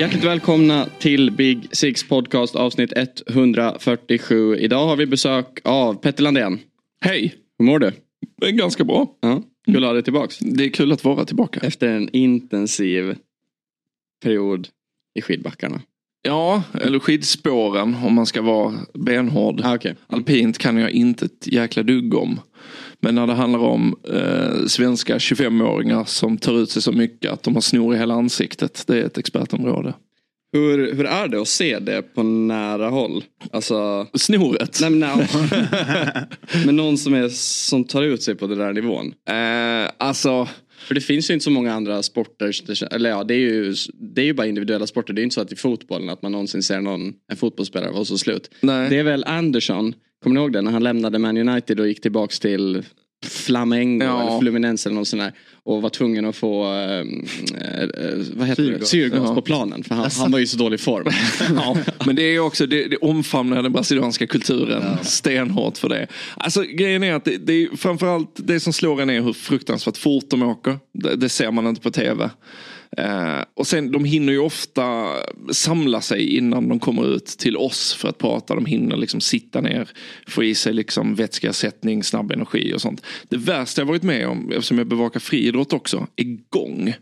Hjärtligt välkomna till Big Six Podcast avsnitt 147. Idag har vi besök av Petter Landén. Hej! Hur mår du? Det är ganska bra. Ja, kul att ha dig tillbaks. Det är kul att vara tillbaka. Efter en intensiv period i skidbackarna. Ja, eller skidspåren om man ska vara benhård. Ah, okay. Alpint kan jag inte ett jäkla dugg om. Men när det handlar om eh, svenska 25-åringar som tar ut sig så mycket att de har snor i hela ansiktet. Det är ett expertområde. Hur, hur är det att se det på nära håll? Alltså... Snoret? Nej, men, nej. men någon som, är, som tar ut sig på den där nivån? Eh, alltså... För det finns ju inte så många andra sporter, eller ja det är ju, det är ju bara individuella sporter. Det är inte så att i fotbollen att man någonsin ser någon, en fotbollsspelare och så slut. Nej. Det är väl Anderson, kommer ni ihåg det? När han lämnade Man United och gick tillbaks till Flamengo ja. eller Fluminense eller något sånt där. Och var tvungen att få äh, äh, vad heter Syrgas, det? Syrgas ja. på planen. För han, han, var ju så dålig form. ja. Men det är också, det, det omfamnar den brasilianska kulturen ja. stenhårt för det. Alltså grejen är att det, det är framförallt det som slår en är hur fruktansvärt fort de åker. Det, det ser man inte på tv. Eh, och sen de hinner ju ofta samla sig innan de kommer ut till oss för att prata. De hinner liksom sitta ner, få i sig liksom vätskeersättning, snabb energi och sånt. Det värsta jag varit med om, eftersom jag bevakar friidrott också, är gång.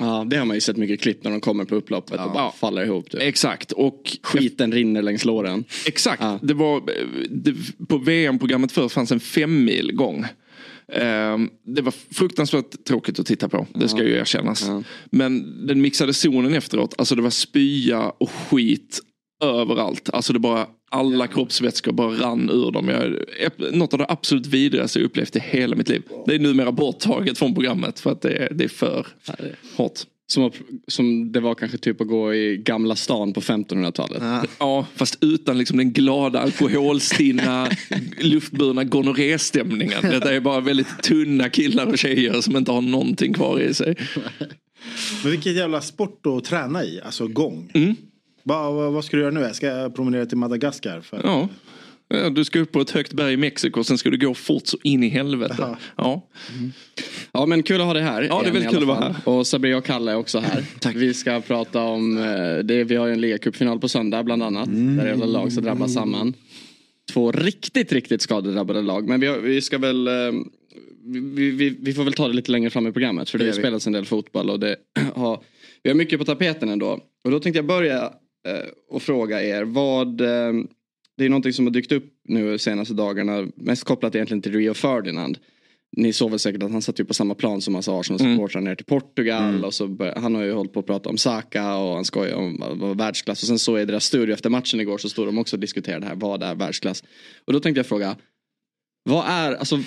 Ja det har man ju sett mycket klipp när de kommer på upploppet ja. och bara faller ihop. Typ. Exakt. Och Skiten rinner längs låren. Exakt. Ja. Det var, det, på VM-programmet förr fanns en femmil gång. Ehm, det var fruktansvärt tråkigt att titta på, det ska ju erkännas. Ja. Men den mixade zonen efteråt, alltså det var spya och skit överallt. Alltså det bara, alla kroppsvätskor bara rann ur dem. Jag, något av det absolut vidrigaste jag upplevt i hela mitt liv. Det är numera borttaget från programmet för att det, det är för hårt. Som, som det var kanske typ att gå i Gamla stan på 1500-talet. Ja. ja, fast utan liksom den glada alkoholstinna luftburna gonorréstämningen. Detta är bara väldigt tunna killar och tjejer som inte har någonting kvar i sig. Men vilket jävla sport att träna i, alltså gång. Mm. Va, va, vad ska du göra nu? Jag ska promenera till Madagaskar. För... Ja. Du ska upp på ett högt berg i Mexiko, sen ska du gå fort så in i helvete. Ja. Mm. ja men kul att ha dig här. Ja det är väldigt kul att vara här. Och Sabri och Kalle är också här. Tack. Vi ska prata om, eh, det, vi har ju en ligacupfinal på söndag bland annat. Mm. Där hela lag ska drabbas samman. Två riktigt, riktigt skadedrabbade lag. Men vi, vi ska väl eh, vi, vi, vi, får väl ta det lite längre fram i programmet för det, det har spelats en del fotboll och det har, vi har mycket på tapeten ändå. Och då tänkte jag börja eh, och fråga er vad det är någonting som har dykt upp nu senaste dagarna. Mest kopplat egentligen till Rio Ferdinand. Ni såg väl säkert att han satt ju på samma plan som massa Arsenal-supportrar mm. ner till Portugal. Mm. Och så började, han har ju hållit på att prata om Saka och han skojar om vad världsklass. Och sen så i deras studio efter matchen igår så stod de också och diskuterade det här. Vad är världsklass? Och då tänkte jag fråga. Vad är, alltså,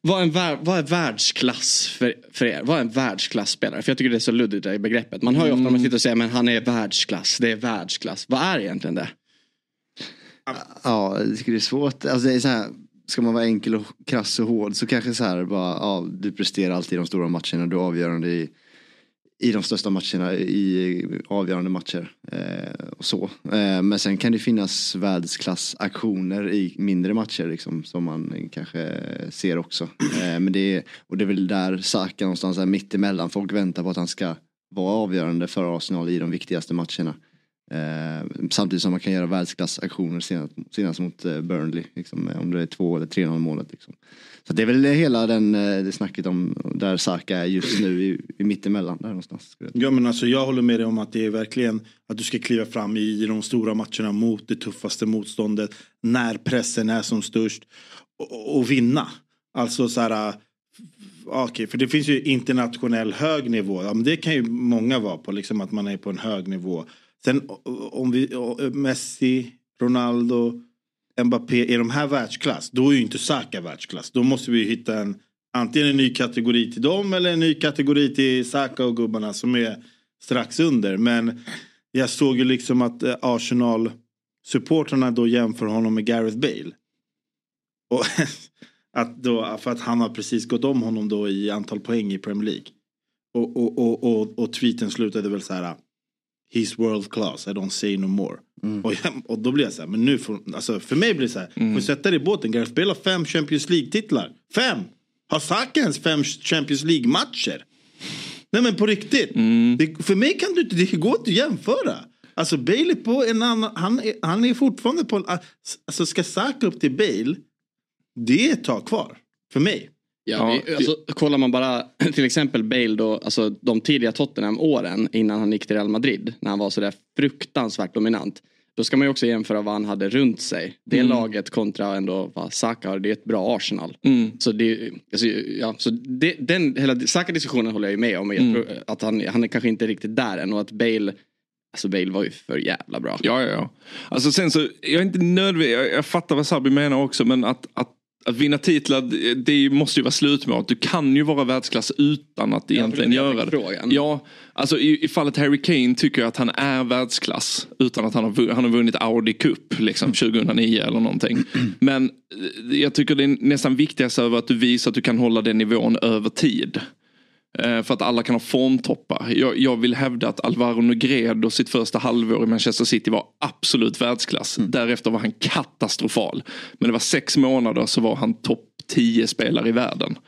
vad är, vad är världsklass för, för er? Vad är en världsklasspelare? För jag tycker det är så luddigt det begreppet. Man hör ju ofta när man mm. sitter och säger men han är världsklass. Det är världsklass. Vad är egentligen det? Ja, jag tycker det är svårt. Alltså det är så här, ska man vara enkel och krass och hård så kanske så här bara, ja, du presterar alltid i de stora matcherna, du är avgörande i, i de största matcherna, i avgörande matcher. Eh, och så. Eh, men sen kan det finnas världsklassaktioner i mindre matcher liksom, som man kanske ser också. Eh, men det är, och det är väl där Saka någonstans är mitt emellan. Folk väntar på att han ska vara avgörande för Arsenal i de viktigaste matcherna. Eh, samtidigt som man kan göra världsklassaktioner senast, senast mot eh, Burnley. Liksom, eh, om det är två eller tre 0 målet. Liksom. Så det är väl hela den, eh, det snacket om där Saka är just nu i, i mittemellan. Där någonstans. Ja men alltså jag håller med dig om att det är verkligen att du ska kliva fram i de stora matcherna mot det tuffaste motståndet. När pressen är som störst. Och, och vinna. Alltså så här. Eh, okej, okay, för det finns ju internationell hög nivå. Ja, men det kan ju många vara på, liksom att man är på en hög nivå. Sen om vi, Messi, Ronaldo, Mbappé, är de här världsklass? Då är ju inte Saka världsklass. Då måste vi hitta en, antingen en ny kategori till dem eller en ny kategori till Saka och gubbarna som är, strax under. Men jag såg ju liksom att eh, Arsenal-supportrarna då jämför honom med Gareth Bale. Och att då, för att han har precis gått om honom då i antal poäng i Premier League. Och, och, och, och, och tweeten slutade väl så här. He's world class, I don't say no more. Mm. Och, och då blir jag så här, men nu får, alltså för mig blir det så här, mm. får sätta dig i båten, Gareth Bale har fem Champions League-titlar. Fem! Har Saka ens fem Champions League-matcher? Nej men på riktigt. Mm. Det, för mig kan du inte, det går inte att jämföra. Alltså Bale är på en annan, han är, han är fortfarande på, alltså ska Saka upp till Bale, det är ett tag kvar. För mig. Ja, vi, alltså, kollar man bara till exempel Bale då, alltså de tidiga Tottenham-åren innan han gick till Real Madrid. När han var sådär fruktansvärt dominant. Då ska man ju också jämföra vad han hade runt sig. Det mm. laget kontra ändå vad Saka har. Det är ett bra Arsenal. Mm. Så, det, alltså, ja, så det, den, hela Saka-diskussionen håller jag ju med om. Mm. Att han, han är kanske inte riktigt där än och att Bale Alltså Bale var ju för jävla bra. Ja, ja, ja. Alltså sen så, jag är inte nödvändig, jag, jag fattar vad Sabi menar också men att, att att vinna titlar, det måste ju vara slutmålet. Du kan ju vara världsklass utan att egentligen ja, göra det. Ja, alltså i, i fallet Harry Kane tycker jag att han är världsklass. Utan att han har, han har vunnit Audi Cup liksom 2009 eller någonting. Men eh, jag tycker det är nästan viktigast över att du visar att du kan hålla den nivån över tid. Eh, för att alla kan ha formtoppar. Jag, jag vill hävda att Alvaro Negredo sitt första halvår i Manchester City var absolut världsklass. Mm. Därefter var han katastrofal. Men det var sex månader så var han topp 10 spelare i världen.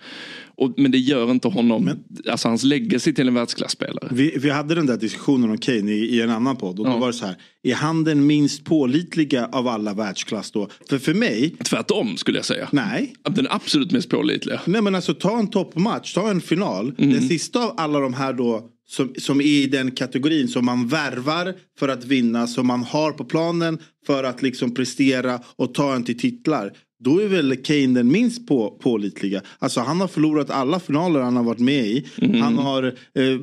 Och, men det gör inte honom, men, alltså hans legacy till en världsklasspelare. Vi, vi hade den där diskussionen om Kane i, i en annan podd. Och då var det så här, är han den minst pålitliga av alla världsklass då? För för mig. Tvärtom skulle jag säga. Nej. Den absolut mest pålitliga. Nej men alltså ta en toppmatch, ta en final. Mm. Den sista av alla de här då som, som är i den kategorin som man värvar för att vinna, som man har på planen för att liksom prestera och ta en till titlar. Då är väl Kane den minst på, pålitliga. Alltså han har förlorat alla finaler han har varit med i. Mm. Han har eh,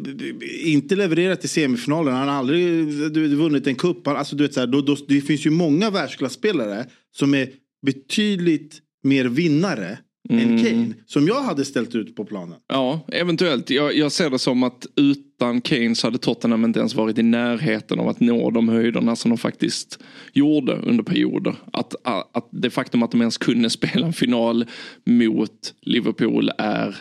inte levererat i semifinaler. Han har aldrig du, vunnit en cup. Alltså, du vet, så här, då, då, det finns ju många världsklasspelare som är betydligt mer vinnare mm. än Kane. Som jag hade ställt ut på planen. Ja, eventuellt. Jag, jag ser det som att utan Kane så hade Tottenham inte ens varit i närheten av att nå de höjderna som de faktiskt gjorde under perioder. Att, att det faktum att de ens kunde spela en final mot Liverpool är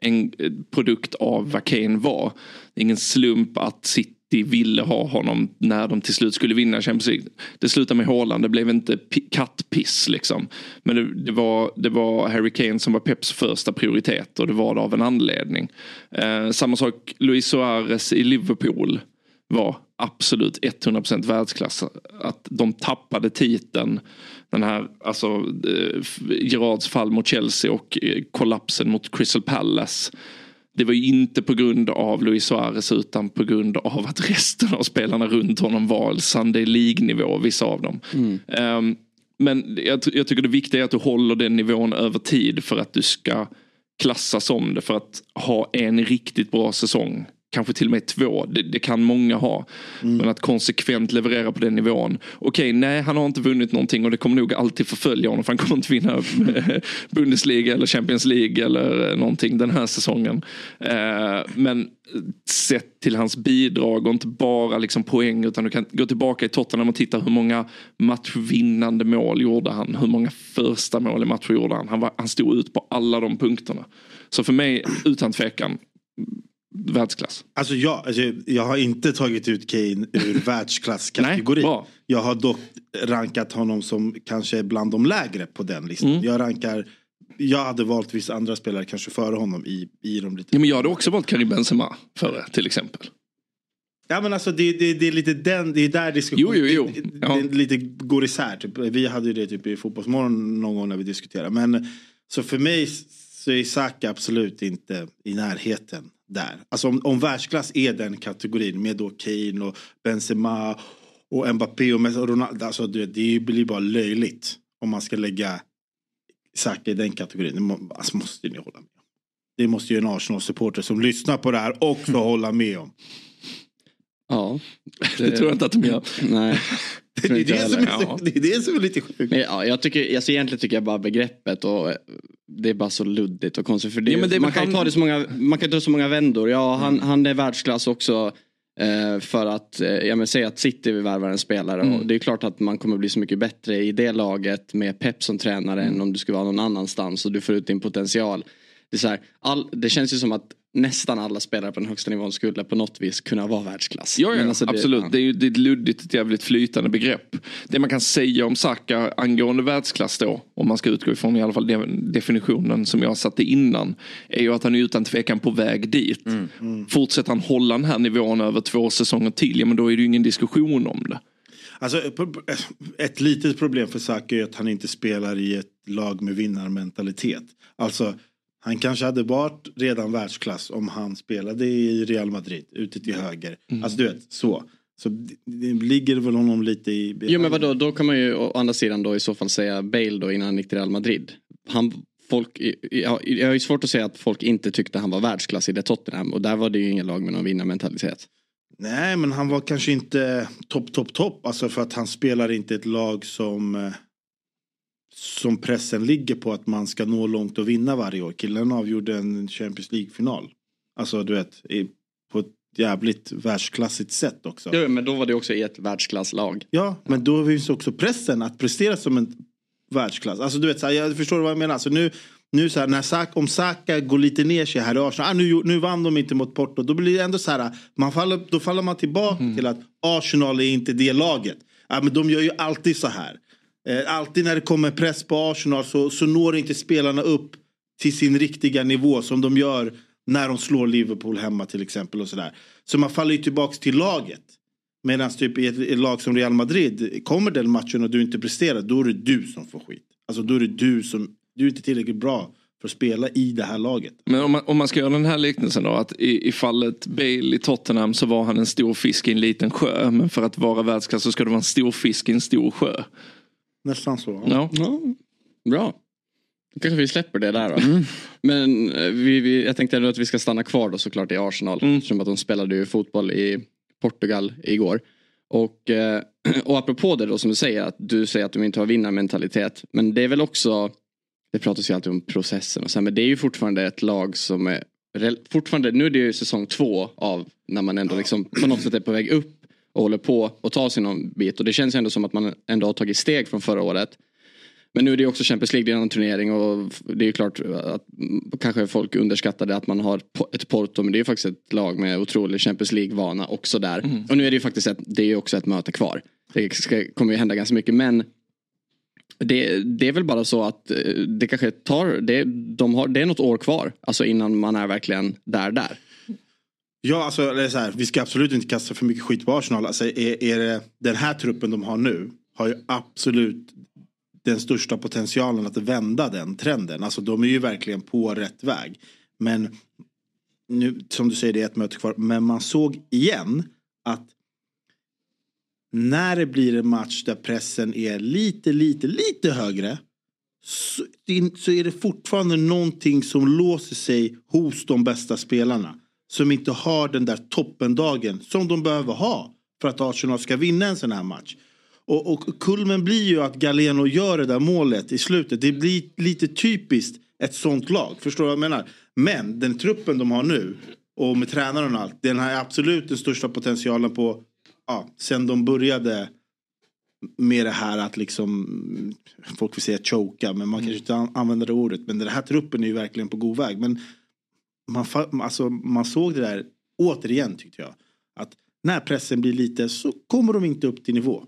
en produkt av vad Kane var. Det är ingen slump att City City ville ha honom när de till slut skulle vinna Champions League. Det slutade med Haaland, det blev inte kattpiss liksom. Men det, det, var, det var Harry Kane som var Peps första prioritet och det var det av en anledning. Eh, samma sak Luis Suarez i Liverpool var absolut 100% världsklass. Att de tappade titeln. Den här, alltså eh, Gerards fall mot Chelsea och eh, kollapsen mot Crystal Palace det var ju inte på grund av Luis Suarez utan på grund av att resten av spelarna runt honom var Sunday League-nivå, vissa av dem. Mm. Um, men jag, jag, tycker det viktiga är att du håller den nivån över tid för att du ska klassas som det. För att ha en riktigt bra säsong kanske till och med två. Det, det kan många ha. Mm. Men att konsekvent leverera på den nivån. Okej, nej han har inte vunnit någonting och det kommer nog alltid förfölja honom för han kommer inte vinna Bundesliga eller Champions League eller någonting den här säsongen. Eh, men sett till hans bidrag och inte bara liksom poäng utan du kan gå tillbaka i Tottenham och titta hur många matchvinnande mål gjorde han. Hur många första mål i matcher gjorde han. Han, var, han stod ut på alla de punkterna. Så för mig utan tvekan världsklass. Alltså jag, alltså jag har inte tagit ut Kane ur världsklasskategorin. jag har dock rankat honom som kanske bland de lägre på den listan. Mm. Jag rankar jag hade valt vissa andra spelare kanske före honom i, i de lite... Ja, men jag hade också valt Karim Benzema före till exempel. Ja men alltså det, det, det är lite den, det är där diskussionen jo, jo, jo. Ja. Det, det, lite går isär. Typ. Vi hade ju det typ i Fotbollsmorgon någon gång när vi diskuterade. Men så för mig så är Saka absolut inte i närheten där. Alltså om, om världsklass är den kategorin med då Kane och Benzema och Mbappé och, Ronaldo. Alltså det, det blir bara löjligt om man ska lägga Saka i den kategorin. Det alltså måste ni hålla med om. Det måste ju en Arsenal-supporter som lyssnar på det här också mm. hålla med om. Ja. Det, det tror jag inte att de gör. Nej. Det är det, som är, ja. det är det som är lite sjukt. ja, jag tycker, alltså egentligen tycker jag bara begreppet och det är bara så luddigt och konstigt. För det, ja, det man, kan han... ta det så många, man kan ta så många vändor. Ja, han, mm. han är världsklass också Eh, för att, eh, ja men säg att City värvar en spelare Mm. och det är klart att man kommer bli så mycket bättre i det laget med Pep som tränare Mm. än om du skulle vara någon annanstans och du får ut din potential. Det, är så här, all, det känns ju som att nästan alla spelare på den högsta nivån skulle på något vis kunna vara världsklass. Ja, ja alltså det- absolut. ja. Det är ju det är ett luddigt, ett jävligt flytande begrepp. Det man kan säga om Saka angående världsklass då, om man ska utgå ifrån i alla fall den definitionen som jag satte innan, är ju att han är utan tvekan på väg dit. Fortsätter han hålla den här nivån över två säsonger till, ja men då är det ju ingen diskussion om det. Alltså, ett litet problem för Saka är att han inte spelar i ett lag med vinnarmentalitet. Alltså, han kanske hade varit redan världsklass om han spelade i Real Madrid, ute till höger. Alltså du vet, så. Så det, ligger väl honom lite i... Jo men vadå, då kan man ju å andra sidan då i så fall säga Bale då innan han gick till Real Madrid. Han, folk, jag, jag har ju svårt att säga att folk inte tyckte han var världsklass i det Tottenham och där var det ju ingen lag med någon vinnarmentalitet. Nej, men han var kanske inte topp, topp, topp. Alltså för att han spelar inte ett lag som eh, som pressen ligger på att man ska nå långt och vinna varje år. Killen avgjorde en Champions League-final. Alltså du vet, på ett jävligt världsklassigt sätt också. Jo, men då var det också i ett världsklasslag. Ja, men då finns också pressen att prestera som en världsklass. Alltså du vet, så här, jag förstår vad jag menar. Alltså, nu, nu så här, när Saka, om Saka går lite ner sig här i Arsenal, ah, nu, nu vann de inte mot Porto, då blir det ändå så här, man faller, då faller man tillbaka till att Arsenal är inte det laget. Ja, men de gör ju alltid så här. Eh, alltid när det kommer press på Arsenal så, så når inte spelarna upp till sin riktiga nivå som de gör när de slår Liverpool hemma till exempel. och Så, där. så man faller ju tillbaka till laget. Medan typ i ett, ett lag som Real Madrid, kommer den matchen och du inte presterar, då är det du som får skit. Alltså då är det du som, du är inte tillräckligt bra för att spela i det här laget. Men om man, om man ska göra den här liknelsen då, att i, i fallet Bale i Tottenham så var han en stor fisk i en liten sjö, men för att vara världsklass så ska du vara en stor fisk i en stor sjö. Nästan så. Ja. Ja, bra. Då kanske vi släpper det där då. Men eh, vi, vi, jag tänkte ändå att vi ska stanna kvar då såklart i Arsenal. Mm. Eftersom att de spelade ju fotboll i Portugal igår. Och, eh, och apropå det då som du säger, att du säger att de inte har vinnarmentalitet. Men det är väl också, det pratas ju alltid om processen och så här, men det är ju fortfarande ett lag som är fortfarande, nu är det ju säsong två av när man ändå liksom på något sätt är på väg upp och håller på och tar sig någon bit. Och det känns ändå som att man ändå har tagit steg från förra året. Men nu är det också Champions League, det är en turnering och det är klart att mm, kanske folk underskattade att man har ett Porto men det är faktiskt ett lag med otrolig Champions League-vana också där. Och nu är det ju faktiskt ett, det är också ett möte kvar. Det ska, kommer ju hända ganska mycket men det, det är väl bara så att eh, det kanske tar, det, de har, det är något år kvar. Alltså innan man är verkligen där där. Ja, alltså, eller så här, vi ska absolut inte kasta för mycket skit på Arsenal. Alltså, är, är det, den här truppen de har nu har ju absolut den största potentialen att vända den trenden. Alltså de är ju verkligen på rätt väg. Men nu, som du säger, det är ett möte kvar. Men man såg igen att när det blir en match där pressen är lite, lite, lite högre så, så är det fortfarande någonting som låser sig hos de bästa spelarna. Som inte har den där toppendagen som de behöver ha för att Arsenal ska vinna en sån här match. Och, och kulmen blir ju att Galeno gör det där målet i slutet. Det blir lite typiskt ett sånt lag. Förstår du vad jag menar? Men den truppen de har nu och med tränaren och allt. Den har absolut den största potentialen på ja, sen de började med det här att liksom folk vill säga choka men man kanske inte an- använder det ordet. Men den här truppen är ju verkligen på god väg. Men man, alltså, man såg det där återigen tyckte jag. Att när pressen blir lite så kommer de inte upp till nivå.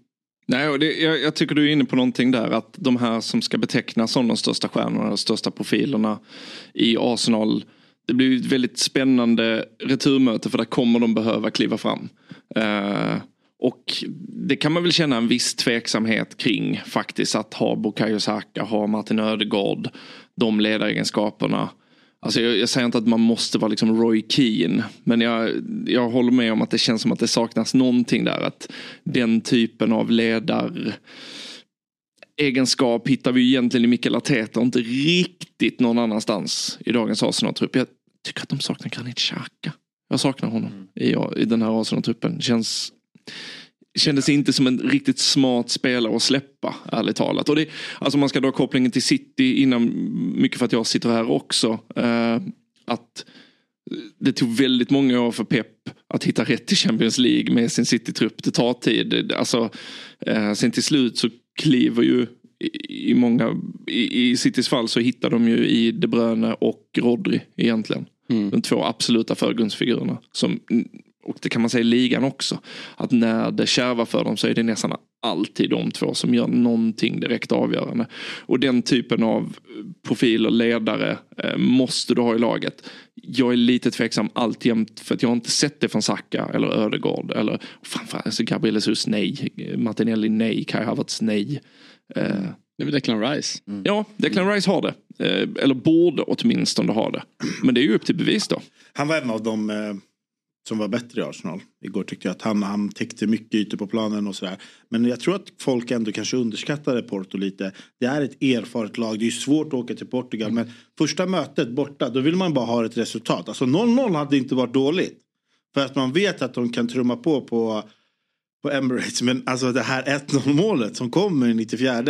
Nej, och det, jag, jag tycker du är inne på någonting där att de här som ska betecknas som de största stjärnorna, de största profilerna i Arsenal. Det blir ett väldigt spännande returmöte för där kommer de behöva kliva fram. Eh, och det kan man väl känna en viss tveksamhet kring faktiskt att ha Bukayo Saka, ha Martin Ödegaard, de ledaregenskaperna. Alltså jag, jag säger inte att man måste vara liksom Roy Keane. Men jag, jag håller med om att det känns som att det saknas någonting där. Att den typen av ledar egenskap hittar vi egentligen i Mikael Arteta och inte riktigt någon annanstans i dagens Arsenal-trupp. Jag tycker att de saknar Granit Xhaka. Jag saknar honom i, i den här Arsenal-truppen. Känns kändes inte som en riktigt smart spelare att släppa, ärligt talat. Och det, alltså man ska dra kopplingen till City innan, mycket för att jag sitter här också. Eh, att det tog väldigt många år för Pep. Att hitta rätt i Champions League med sin City-trupp. Det tar tid. Alltså, eh, sen till slut så kliver ju i, många, i, i Citys fall så hittar de ju i De Bruyne och Rodri egentligen. Mm. De två absoluta förgrundsfigurerna. Som, och det kan man säga i ligan också. Att när det kärvar för dem så är det nästan alltid de två som gör någonting direkt avgörande. Och den typen av profiler, ledare eh, måste du ha i laget. Jag är lite tveksam alltjämt för att jag har inte sett det från Saka eller Ödegård eller framförallt alltså Gabriel Jesus nej, Martinelli nej, Kai Havertz nej. Eh, det är väl Declan Rice? Mm. Ja, Declan Rice har det. Eh, eller borde åtminstone ha det. Men det är ju upp till bevis då. Han var en av de eh, som var bättre i Arsenal. Igår tyckte jag att han, han täckte mycket ytor på planen och sådär. Men jag tror att folk ändå kanske underskattade Porto lite. Det är ett erfaret lag. Det är svårt att åka till Portugal. Mm. Men första mötet borta, då vill man bara ha ett resultat. Alltså 0-0 hade inte varit dåligt. För att man vet att de kan trumma på på, på Emirates. Men alltså det här 1-0 målet som kommer i 94.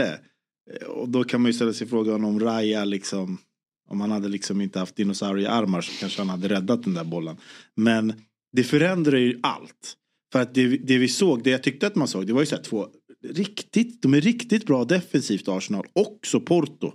Och då kan man ju ställa sig frågan om Raya liksom. Om han hade liksom inte haft dinosauriearmar så kanske han hade räddat den där bollen. Men det förändrar ju allt. För att det, det, vi såg, det jag tyckte att man såg, det var ju så här två riktigt, de är riktigt bra defensivt Arsenal. Också Porto.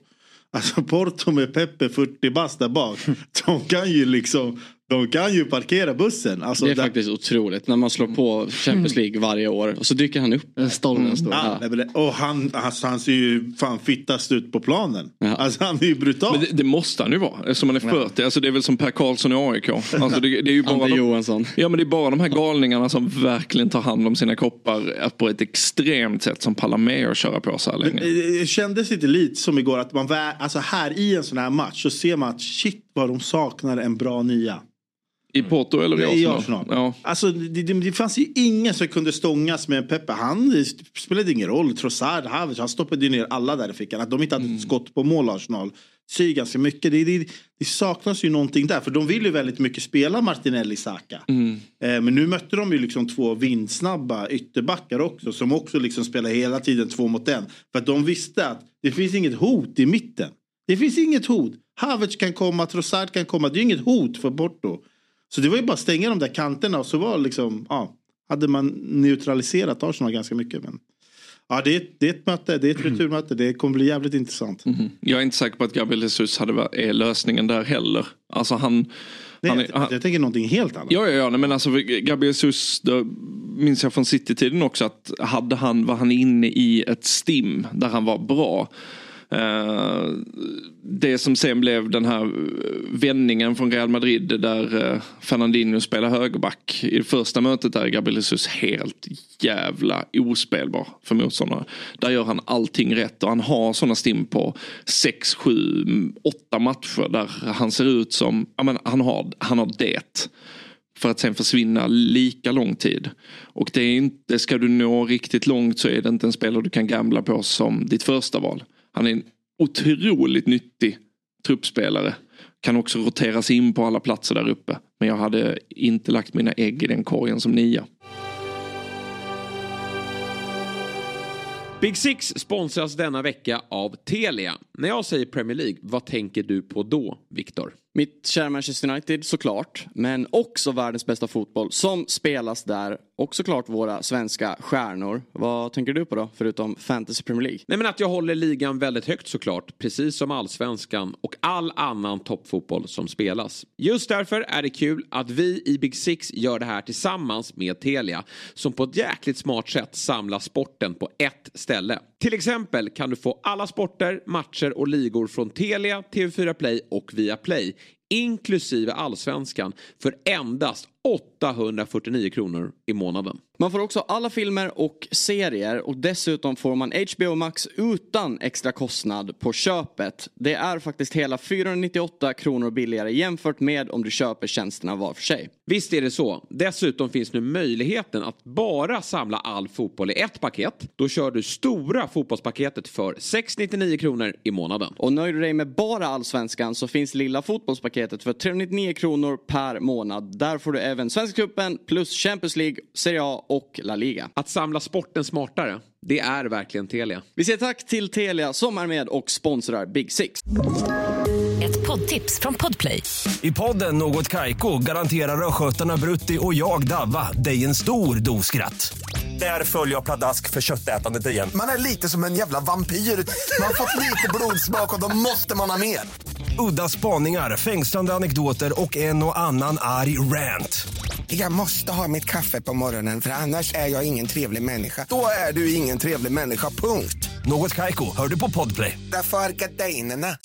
Alltså Porto med Pepe, 40 bast där bak. De kan ju liksom de kan ju parkera bussen. Alltså, det är där... faktiskt otroligt. När man slår på Champions League varje år och så dyker han upp. Stollen mm. står. Ja. Och han, alltså, han ser ju fan fittast ut på planen. Ja. Alltså han är ju brutal. Men det, det måste han ju vara eftersom han är 40. Ja. Alltså, det är väl som Per Karlsson i AIK. Alltså, det, det är ju bara Ante de, Johansson. Ja men det är bara de här galningarna som verkligen tar hand om sina kroppar på ett extremt sätt som pallar med att köra på så här länge. Det, det kändes inte lite som igår att man, alltså här i en sån här match så ser man att shit vad de saknar en bra nia. I Porto eller i Arsenal? I Arsenal. Ja. Alltså, det, det, det, fanns ju ingen som kunde stångas med Peppe. Han spelade ingen roll. Trossard, Havertz, han stoppade ju ner alla där i fickan. Att de inte hade mm. skott på mål Arsenal säger ganska mycket. Det, det, det, saknas ju någonting där. För de vill ju väldigt mycket spela Martinelli Saka. Mm. Eh, men nu mötte de ju liksom två vindsnabba ytterbackar också. Som också liksom spelar hela tiden två mot en. För att de visste att det finns inget hot i mitten. Det finns inget hot. Havertz kan komma, Trossard kan komma. Det är inget hot för Porto. Så det var ju bara att stänga de där kanterna och så var liksom, ja, hade man neutraliserat Arsenal ganska mycket. Men, ja, det är, det är ett möte, det är ett returmöte, det kommer bli jävligt intressant. Mm. Jag är inte säker på att Gabriel Jesus hade varit, är lösningen där heller. Alltså han... Nej, han, jag, han, jag tänker någonting helt annat. Ja, ja, ja men alltså Gabriel Jesus, då minns jag från City-tiden också att hade han, var han inne i ett stim där han var bra Eh, det som sen blev den här eh, vändningen från Real Madrid där eh, Fernandinho spelar högerback. I det första mötet där är Gabriel Jesus helt jävla ospelbar för motståndare. Där gör han allting rätt och han har sådana stim på 6, 7, 8 matcher där han ser ut som, ja men han har, han har det för att sen försvinna lika lång tid. Och det är inte, ska du nå riktigt långt så är det inte en spelare du kan gambla på som ditt första val. Han är en otroligt nyttig truppspelare. Kan också roteras in på alla platser där uppe. Men jag hade inte lagt mina ägg i den korgen som nia. Big Six sponsras denna vecka av Telia. När jag säger Premier League, vad tänker du på då, Viktor? Mitt kära Manchester United såklart. Men också världens bästa fotboll som spelas där. Och såklart våra svenska stjärnor. Vad tänker du på då, förutom Fantasy Premier League? Nej men att jag håller ligan väldigt högt såklart. Precis som allsvenskan och all annan toppfotboll som spelas. Just därför är det kul att vi i Big Six gör det här tillsammans med Telia. Som på ett jäkligt smart sätt samlar sporten på ett ställe. Till exempel kan du få alla sporter, matcher och ligor från Telia, TV4 Play och Viaplay inklusive allsvenskan för endast 849 kronor i månaden. Man får också alla filmer och serier och dessutom får man HBO Max utan extra kostnad på köpet. Det är faktiskt hela 498 kronor billigare jämfört med om du köper tjänsterna var för sig. Visst är det så. Dessutom finns nu möjligheten att bara samla all fotboll i ett paket. Då kör du stora fotbollspaketet för 699 kronor i månaden. Och nöjer du dig med bara allsvenskan så finns lilla fotbollspaketet för 399 kronor per månad. Där får du även Svenska cupen plus Champions League, Serie A och La Liga. Att samla sporten smartare, det är verkligen Telia. Vi säger tack till Telia som är med och sponsrar Big Six. Ett poddtips från Podplay. I podden Något Kaiko garanterar östgötarna Brutti och jag, Davva, dig en stor dos skratt. Där följer jag pladask för köttätandet igen. Man är lite som en jävla vampyr. Man har fått lite blodsmak och då måste man ha mer. Udda spaningar, fängslande anekdoter och en och annan arg rant. Jag måste ha mitt kaffe på morgonen för annars är jag ingen trevlig människa. Då är du ingen trevlig människa, punkt. Något Kaiko, hör du på Podplay. Därför är gardinerna.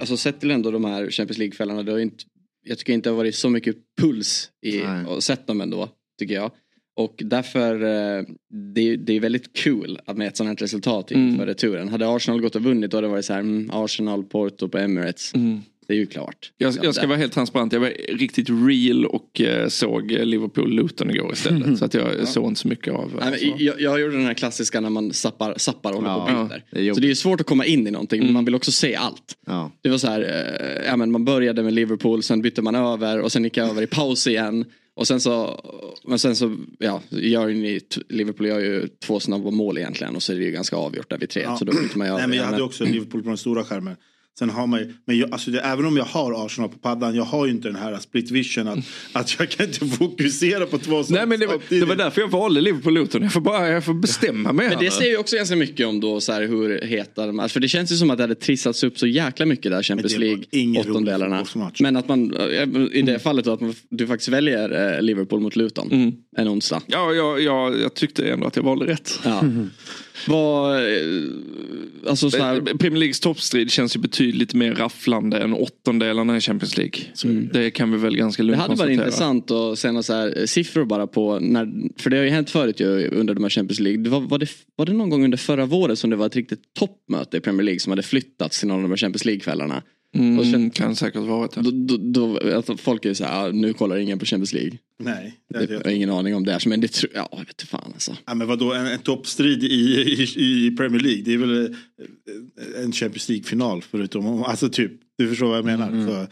Alltså sett till ändå de här Champions League-kvällarna. Det har inte, jag tycker inte det har varit så mycket puls i och sett dem ändå. Tycker jag. Och därför eh, det, det är väldigt kul att med ett sådant här resultat inför returen. Hade Arsenal gått och vunnit då hade det varit så här mm, Arsenal, Porto på Emirates. Det är ju klart. Jag, jag ska vara helt transparent. Jag var riktigt real och eh, såg Liverpool-Luton igår istället. Så att jag såg inte så mycket av. Nej, men jag, jag gjorde den här klassiska när man zappar, zappar och håller Ja, på och byter. det så det är svårt att komma in i någonting men man vill också se allt. Ja. Det var så här, eh, ja, men man började med Liverpool, sen bytte man över och sen gick jag över i paus igen. Och sen så, men sen så, ja, gör ju ni, Liverpool gör ju två snabba mål egentligen och så är det ju ganska avgjort där vid tre. Ja. Så då byter man ju över. Nej, men jag hade också Liverpool på den stora skärmen. Sen har man ju, men jag, alltså det, även om jag har Arsenal på paddan, jag har ju inte den här split vision att, att jag kan inte fokusera på två Nej men det, var- det var därför jag valde Liverpool-Luton. Jag får bara jag får bestämma mig Men det säger ju också ganska mycket om då så här hur heta de är. För det känns ju som att det hade trissats upp så jäkla mycket där Champions League åttondelarna. Men att man i det fallet då att man, du faktiskt väljer eh, Liverpool mot Luton en onsdag. Ja, jag, jag, jag tyckte ändå att jag valde rätt. Ja. Vad, eh, alltså så här, Premier Leagues toppstrid känns ju betydligt mer rafflande än åttondelarna i Champions League. Det kan vi väl ganska det lugnt hade varit konstatera. intressant att se några så här eh, siffror bara på när, för det har ju hänt förut ju under de här Champions League. Det var, var, det, var det någon gång under förra våren som det var ett riktigt toppmöte i Premier League som hade flyttats till någon av de här Champions League-kvällarna? Mm, Och sen- kan säkert vara det. Då, då, då, alltså folk är ju såhär, ah, nu kollar ingen på Champions League. Nej, det, Jag har ingen aning om det. här, Men det tror jag, jag vet inte fan alltså. ja, men vadå, en, en toppstrid i, i, i Premier League, det är väl eh, en Champions League-final förutom, om- alltså typ, du förstår vad jag menar. Mm. Så,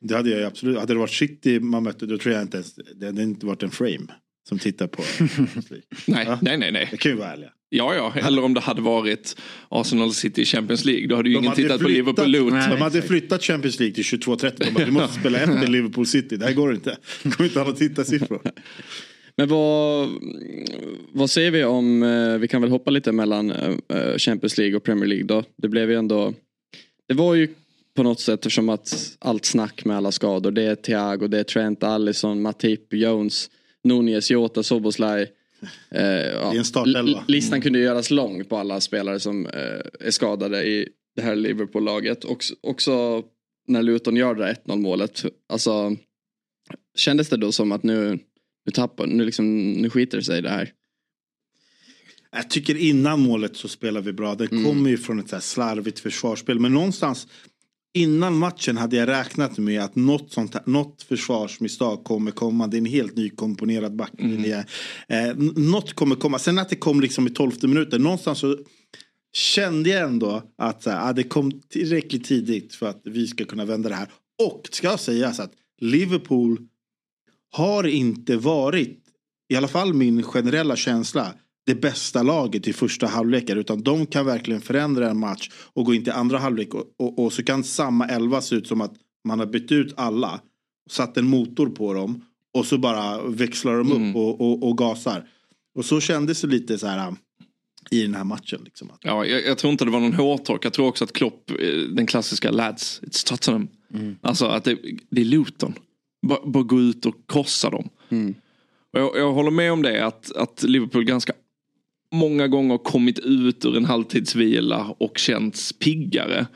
det hade jag absolut, hade det varit City man mötte, då tror jag inte ens, det hade inte varit en frame som tittar på. Nej, Ja. nej, nej, nej. Det kan ju vara ärliga. Ja, ja. Eller om det hade varit Arsenal City i Champions League. Då hade ju ingen hade tittat på flyttat- Liverpool-Luton. De hade flyttat Champions League till 22.30. De bara, du måste spela efter Liverpool City. Det här går inte. Det kommer inte alla tittarsiffror. Men vad, vad säger vi om, eh, vi kan väl hoppa lite mellan eh, Champions League och Premier League då. Det blev ju ändå, det var ju på något sätt eftersom att allt snack med alla skador. Det är Thiago, det är Trent, Allison, Matip, Jones, Nunez, Jota, Soboslaj. Eh, ja. Listan kunde göras lång på alla spelare som eh, är skadade i det här Liverpool-laget. Också, också när Luton gör det där 1-0 målet. Alltså, kändes det då som att nu, nu tappar, nu liksom, nu skiter det sig i det här. Jag tycker innan målet så spelar vi bra. Det kommer ju från ett så slarvigt försvarsspel. Men någonstans innan matchen hade jag räknat med att något, sånt här, något försvarsmisstag kommer komma. Det är en helt nykomponerad backlinje. Eh, n- något kommer komma. Sen att det kom liksom i tolfte minuten. Någonstans så kände jag ändå att så här, ah, det kom tillräckligt tidigt för att vi ska kunna vända det här. Och ska sägas att Liverpool har inte varit, i alla fall min generella känsla, det bästa laget i första halvlekar. Utan de kan verkligen förändra en match och gå in till andra halvlek. Och, och, och så kan samma elva se ut som att man har bytt ut alla. Satt en motor på dem. Och så bara växlar de upp och, och, och gasar. Och så kändes det lite så här i den här matchen. Liksom. Ja, jag, jag tror inte det var någon hårtork. Jag tror också att Klopp, eh, den klassiska lads, it's Tottenham. Alltså att det, det är Luton. Bara, bara gå ut och krossa dem. Och jag, jag håller med om det att, att Liverpool ganska många gånger kommit ut ur en halvtidsvila och känts piggare.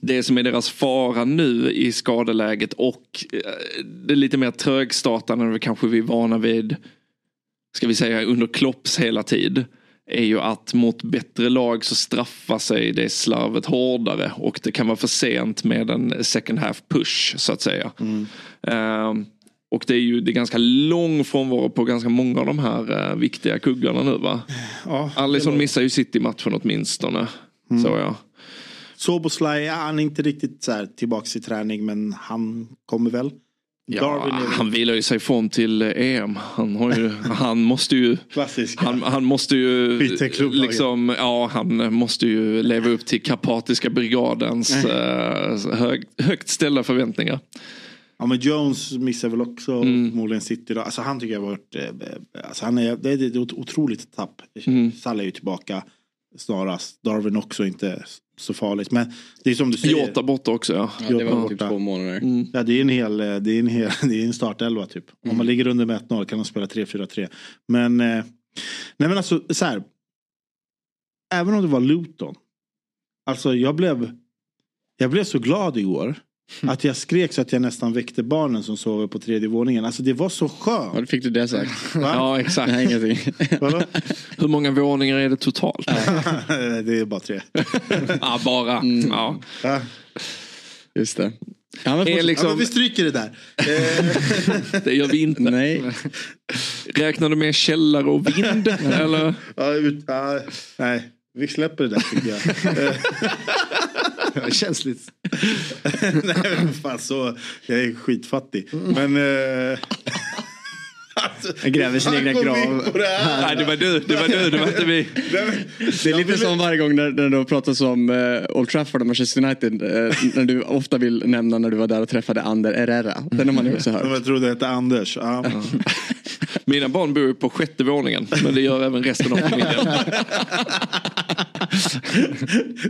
Det som är deras fara nu i skadeläget och eh, det lite mer trögstartande än vi kanske vi är vana vid ska vi säga under Klopps hela tid är ju att mot bättre lag så straffar sig det slarvet hårdare och det kan vara för sent med en second half push så att säga. Ehm, och det är ju det är ganska lång frånvaro på ganska många av de här eh, viktiga kuggarna nu va? ja, Alisson missar ju City-matchen åtminstone. Så ja. Soboslaj, ja, han är inte riktigt så här tillbaks i träning men han kommer väl. Ja, han vilar ju sig form till eh, EM. Han, har ju, han måste ju... klassiska. Han, han måste ju liksom, ja han måste ju leva upp till Karpatiska brigadens eh, hög, högt ställda förväntningar. Ja men Jones missar väl också Mm. förmodligen City då. Alltså han tycker jag har varit, eh, alltså han är, det är ett otroligt tapp. Mm. Salah är ju tillbaka snarast. Darwin också inte så farligt. Men det är som du säger. Jota borta också ja. Ja, det var typ borta. två månader. Ja, det är en hel, eh, det är en hel, det är en startelva typ. Om Mm. man ligger under med 1-0 kan man spela 3-4-3. Men, eh, nej men alltså så här. Även om det var Luton. Alltså jag blev, jag blev så glad igår. Att jag skrek så att jag nästan väckte barnen som sover på tredje våningen. Alltså det var så Ja, skönt. då fick du det sagt. Va? Ja exakt. Nej, ingenting. Vadå? Hur många våningar är det totalt? det är bara tre. ja bara. Mm. Ja. Ja. Just det. Ja, men fortsätt. Ja, liksom, men vi stryker det där. Det gör vi inte. Nej. Räknar du med källare och vind? eller? ja, ut, ja, nej, vi släpper det där tycker jag. Känsligt. Nej men fan så, jag är skitfattig. Men... Eh, alltså, Jag gräver sin han egna grav. det här. Nej det var du, det var du, det var inte vi. Det är lite som varje gång när, när det pratas om eh, Old Trafford och Manchester United. eh, när du ofta vill nämna när du var där och träffade Ander Herrera. Den har man ju också hört. Jag trodde det hette Anders. Ja. Mina barn bor ju på sjätte våningen. Men det gör även resten av familjen.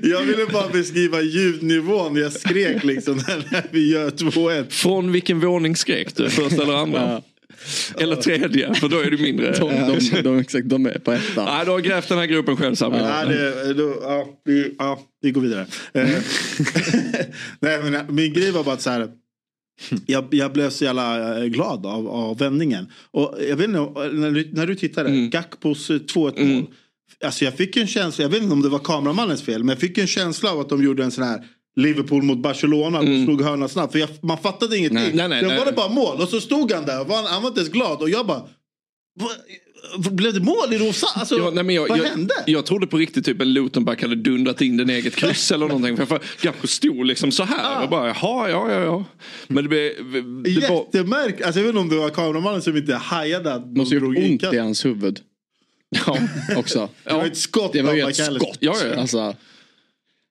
Jag ville bara beskriva ljudnivån. Jag skrek liksom när vi gör 2-1. Från vilken våning skrek du? Första eller andra? Eller tredje, för då är du mindre. De, de, de, exakt, de är på ettan. Nej, du har grävt den här gruppen själv Sami. Ja, det, då, ja, vi, ja, vi går vidare. Eh, Nej, men min grej var bara att så här. Jag, jag blev så jävla eh, glad av, av vändningen. Och jag vet inte, när du, när du tittade, Gakpos eh, 2-1 mål. Alltså jag fick en känsla, jag vet inte om det var kameramannens fel, men jag fick en känsla av att de gjorde en sån här Liverpool mot Barcelona, de slog hörna snabbt. För jag, man fattade ingenting. Nej, nej, nej, nej. var det bara mål och så stod han där, och var, han var inte ens glad och jag bara "Vad- Blev det mål i Rosa? Alltså, Ja, nej, men jag, vad jag, hände? Jag trodde på riktigt typ en Lutonback hade dundrat in den eget kryss eller någonting. För, för stod liksom så här och bara jaha, ja, ja, ja. Men det, blev- det var... Alltså, jag vet inte om det var kameramannen som inte hajade att måste gjort ont i hans huvud Ja, också. Det var ett skott Det var ju ett skott. Ja, ja, ja. Alltså,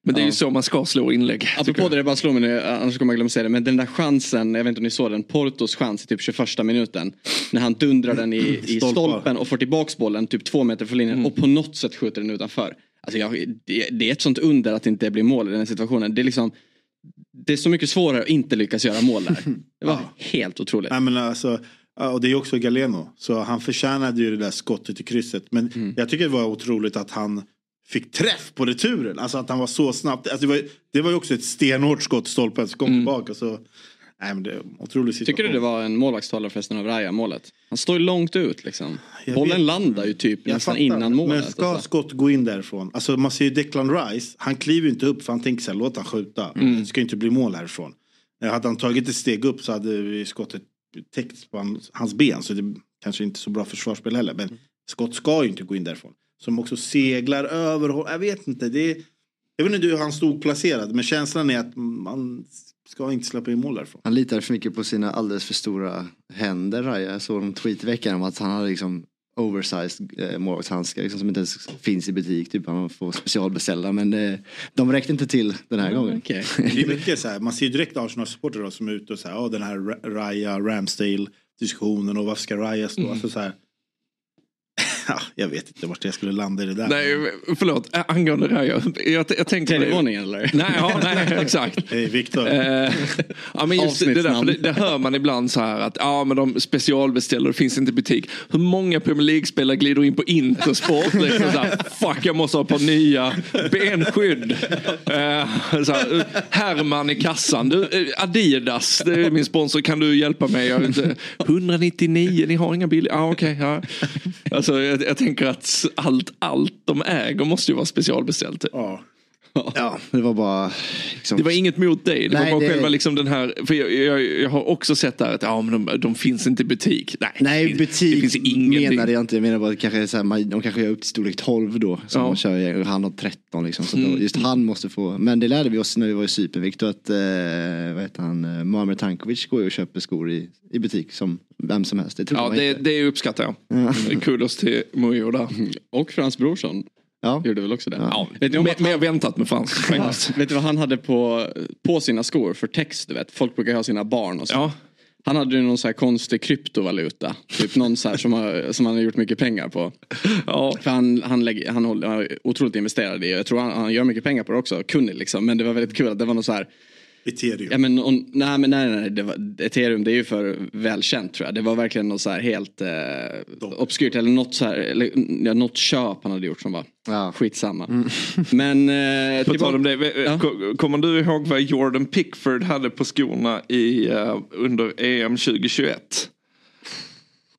men det är ju så man ska slå inlägg. apropå jag. det, det bara slår mig nu, annars kommer jag glömma säga det. Men den där chansen, jag vet inte om ni såg den, Portos chans i typ 21 minuten. När han dundrar den i, i Stolpar. stolpen och får tillbaks bollen typ två meter från linjen och på något sätt skjuter den utanför. Alltså jag, det, det är ett sånt under att det inte blir mål i den här situationen. Det är liksom det är så mycket svårare att inte lyckas göra mål där. Det var helt otroligt. Nej, men alltså, ja, och det är också Galeno. Så han förtjänade ju det där skottet i krysset. Men Mm. jag tycker det var otroligt att han fick träff på returen. Alltså att han var så snabbt. Alltså, det, var, det var ju också ett stenhårt skott stolpen. Så kom tillbaka. Så, nej, men det otrolig situation. Mm. Tycker du det var en målvaktstavla förresten av Raya målet? Han står ju långt ut liksom. Jag Bollen vet. landar ju typ Jag nästan fattar. innan målet. Men ska alltså. skott gå in därifrån? Alltså man ser ju Declan Rice. Han kliver ju inte upp för han tänker så här, låt han skjuta. Mm. Det ska inte bli mål härifrån. Eh, Hade han tagit ett steg upp så hade skottet täckt på hans, hans ben. Så det kanske inte så bra försvarsspel heller. Men skott ska ju inte gå in därifrån. Som också seglar över. Jag vet inte. Det är, jag vet inte hur han stod placerad. Men känslan är att man ska inte släppa in mål därifrån. Han litar för mycket på sina alldeles för stora händer. Jag såg en tweet i veckan om att han hade liksom oversized eh, målvaktshandskar liksom, som inte ens finns i butik. Typ han får specialbeställa men eh, de räckte inte till den här gången. Okej. Det är mycket så här, man ser ju direkt Arsenal-supportrar som är ute och säger, ja den här Ra- Raya, Ramsdale diskussionen och varför ska Raya stå? Alltså så här, ja, jag vet inte vart jag skulle landa i det där. Nej, förlåt, angående det här. Jag, jag, jag tänkte... Tredje våningen eller? Nej, ja, nej, exakt. Hej Viktor. Eh, ja, men just det, där, det, det hör man ibland så här att ja, men de specialbeställer, det finns inte i butik. Hur många Premier League-spelare glider in på Intersport? Liksom så här, Fuck, jag måste ha ett par nya benskydd. Eh, så här, Herman i kassan, du, eh, Adidas, det är min sponsor, kan du hjälpa mig? Jag inte, 199, ni har inga billiga? Ah, okay, ja. alltså, jag, jag tänker att allt, allt de äger måste ju vara specialbeställt. typ. Ja. Ja, det var bara... Liksom, Det var inget mot dig. Det Nej, var bara det- själva liksom den här. För jag, jag, jag har också sett där att ja, men de, de finns inte i butik. Nej, Nej, det finns, butik det finns ingenting. menade jag inte. Jag menar bara att kanske så här, man- de kanske gör upp till storlek 12 då. Som Ja. kör, han har 13 liksom. Så Mm. då, just han måste få. Men det lärde vi oss när vi var i supervikt. och Att, eh, vad heter han, eh, Muamer Tankovic går ju och köper skor i, i butik som vem som helst. Det tror Ja, det, inte. det uppskattar jag. Kudos till Mujo där. Och Frans Brorsson Ja. gjorde väl också det. Ja, Vet ni om att han- mer väntat med faktiskt. Vet du vad han hade på, på sina skor för text? Du vet? Folk brukar ha sina barn och så. Ja. Han hade ju någon så här konstig kryptovaluta. Typ någon så här som, har, som han har gjort mycket pengar på. Ja. För han, han, lägger, han, är otroligt investerad i det. Jag tror han, han gör mycket pengar på det också. Kunnig liksom. Men det var väldigt kul att det var något så här. Ethereum. Ja, men, on, nej men nej, nej, det var, ethereum det är ju för välkänt tror jag. Det var verkligen något så här helt eh, obskyrt. Eller något så här, eller, ja, något köp han hade gjort som var Ja. skitsamma. Men eh, På tal om det, Ja. ko- kommer du ihåg vad Jordan Pickford hade på skorna i, eh, under EM 2021?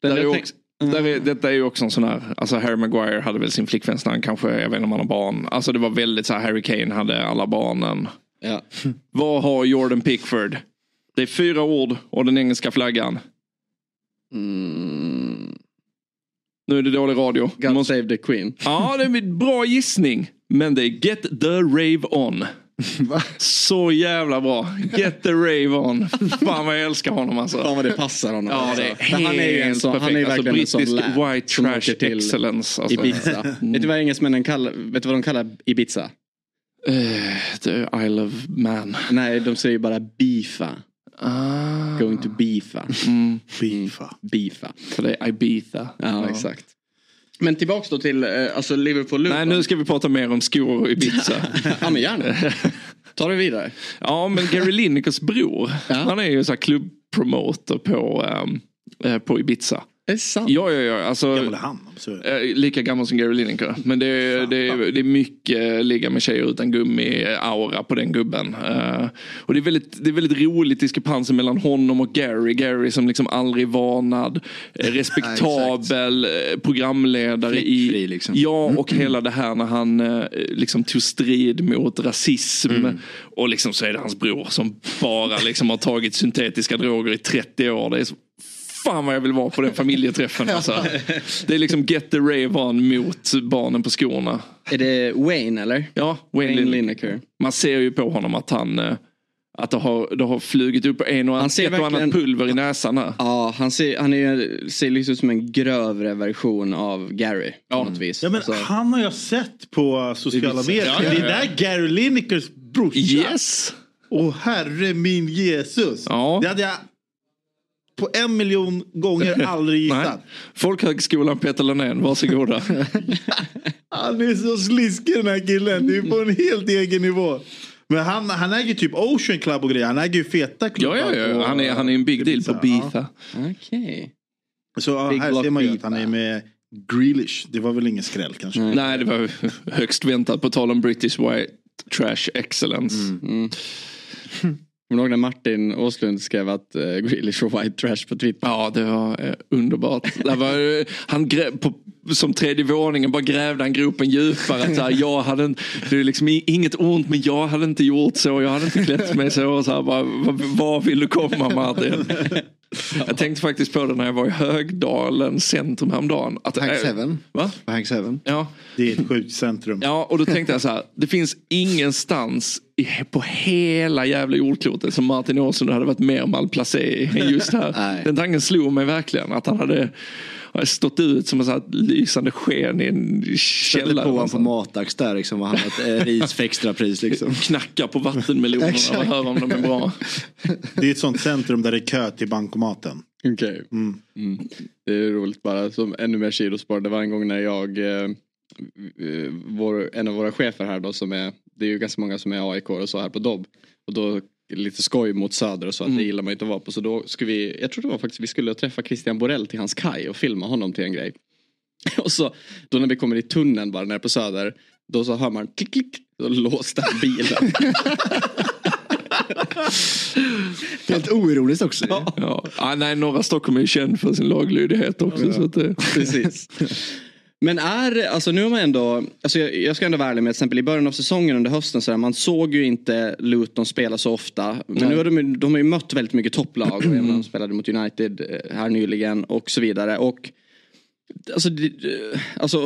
Den Där jag också, där är, detta är ju också en sån här, alltså Harry Maguire hade väl sin flickvän när han kanske, jag vet inte om han har barn. Alltså det var väldigt så här, Harry Kane hade alla barnen. Ja. Vad har Jordan Pickford? Det är fyra ord och den engelska flaggan. Mm, Nu är det dålig radio. God Måste- save the Queen. Ja, det är en bra gissning. Men det är Get the Rave On. Så jävla bra. Get the Rave On. Fan vad jag älskar honom alltså. Fan vad det passar honom. Ja, alltså. det är han är ju en sån, han är perfekt. Alltså, brittisk white trash excellence. Alltså. Ibiza. Vet du vad engelsmännen kallar, vet du vad de kallar Ibiza? The Isle of Man. Nej, de säger bara beefa. Ah. Going to beefa. Mm, Bifa. Beefa. för det är Ibiza. Ja, exakt. Men tillbaks då till eh, alltså Liverpool Nej, nu ska vi prata mer om skor och Ibiza. Ja men gärna. Ta det vidare. ja, men Gary Linekers bror. Ja. Han är ju så här klubbpromoter på, eh, på Ibiza. Är det sant? Ja, ja, ja. Alltså, Gammal han. Det. Eh, Lika gammal som Gary Lineker. Men det är, det är, det är mycket ligga med tjejer utan gummi-aura på den gubben. Eh, och det är, väldigt, det är väldigt roligt diskrepansen mellan honom och Gary. Gary som liksom aldrig varnad, eh, respektabel programledare i... Fläckfri, liksom. Ja, och hela det här när han eh, liksom tog strid mot rasism. Och liksom så är det hans bror som bara liksom har tagit syntetiska droger i 30 år. Det är så fan vad jag vill vara på den familjeträffen. Alltså. Det är liksom get the rave on mot barnen på skorna. Är det Wayne eller? Ja, Wayne, Wayne Lineker. Man ser ju på honom att han eh, att det har, det har flugit upp en och Han ser ett och annat pulver i näsan här. Ja, han ser, han är, ser liksom ut som en grövre version av Gary. På Ja. något vis. Ja, men Alltså, Han har jag sett på sociala medier. Ja, ja, Det ja. är där Gary Linekers brorsa. Yes! Åh herre min Jesus. Ja. Det hade jag på en miljon gånger aldrig Nej. gissat. Folkhögskolan Peter Lenén, varsågoda. Han är så sliskig den här killen. Det är på en helt egen nivå. Men han, han äger ju typ Ocean Club och grejer. Han äger ju feta klubbar. ja, ja, ja. Han, är, han är en big deal på Ibiza. Okej. Så Big här ser man ju att han är med Grealish. Det var väl ingen skräll kanske. Nej, det var högst väntat på tal om British White Trash Excellence. Kommer du ihåg när Martin Åslund skrev att eh, uh, Grealish var white trash på Twitter? Ja, det var uh, underbart. Det var, uh, han gräv, på, som tredje våningen bara grävde han gropen djupare. Så här, jag hade, en- det är liksom inget ont men jag hade inte gjort så. Jag hade inte klätt mig så. Så här, bara, vad, vad vill du komma Martin? Jag tänkte faktiskt på det när jag var i Högdalen centrum häromdagen. Att, Hank eh, Seven. Va? Hank Seven. Ja. Det är ett sjukt centrum. Ja, och då tänkte jag så här. Det finns ingenstans i, på hela jävla jordklotet som Martin Åslund hade varit mer malplacé än just här. Den tanken slog mig verkligen. Att han hade, hade stått ut som en sån här lysande sken i en Sätter källare. på honom på. Matax där liksom. Och han har ett eh, ris för extrapris liksom. Knackar på vattenmelonerna och hör om de är bra. Det är ett sånt centrum där det är kö till bankomaten. Okej. Mm. Det är roligt bara som ännu mer sidospår. Det var en gång när jag, eh, eh, vår, en av våra chefer här då som är, det är ju ganska många som är AIK och så här på Dobb. Och då lite skoj mot Söder och så att det gillar man ju inte att vara på. Så då skulle vi, jag tror det var faktiskt, vi skulle träffa Christian Borell till hans kaj och filma honom till en grej. Och så då när vi kommer i tunneln bara nere på Söder. Då så hör man klick klick. Då låste han bilen. Helt oironiskt också. Ja. Ah, nej, norra Stockholm är ju känd för sin laglydighet också. Så att det, Precis. Men är, alltså nu har man ändå, alltså jag, jag ska ändå vara ärlig med till exempel i början av säsongen under hösten så där, man såg ju inte Luton spela så ofta. Men nu har de, de har ju mött väldigt mycket topplag. De spelade mot United eh, här nyligen och så vidare. Och Alltså, alltså,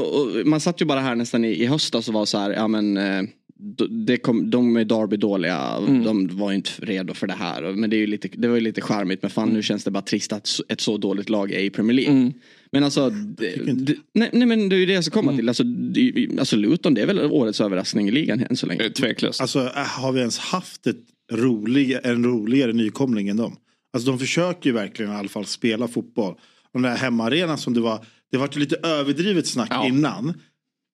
man satt ju bara här nästan i, i höstas och var så här, ja men eh, det kom, de är Derby dåliga, de var inte redo för det här. Men det, är ju lite, det var ju lite charmigt, men fan nu känns det bara trist att ett så dåligt lag är i Premier League. Men alltså, det, nej, nej men det är ju det jag ska komma till. Alltså, det, alltså Luton det är väl årets överraskning i ligan än så länge. Tveklöst. Alltså äh, har vi ens haft ett rolig, en roligare nykomling än dem? Alltså de försöker ju verkligen i alla fall spela fotboll. Och den där hemmaarenan som det var, det var ju lite överdrivet snack Ja. innan.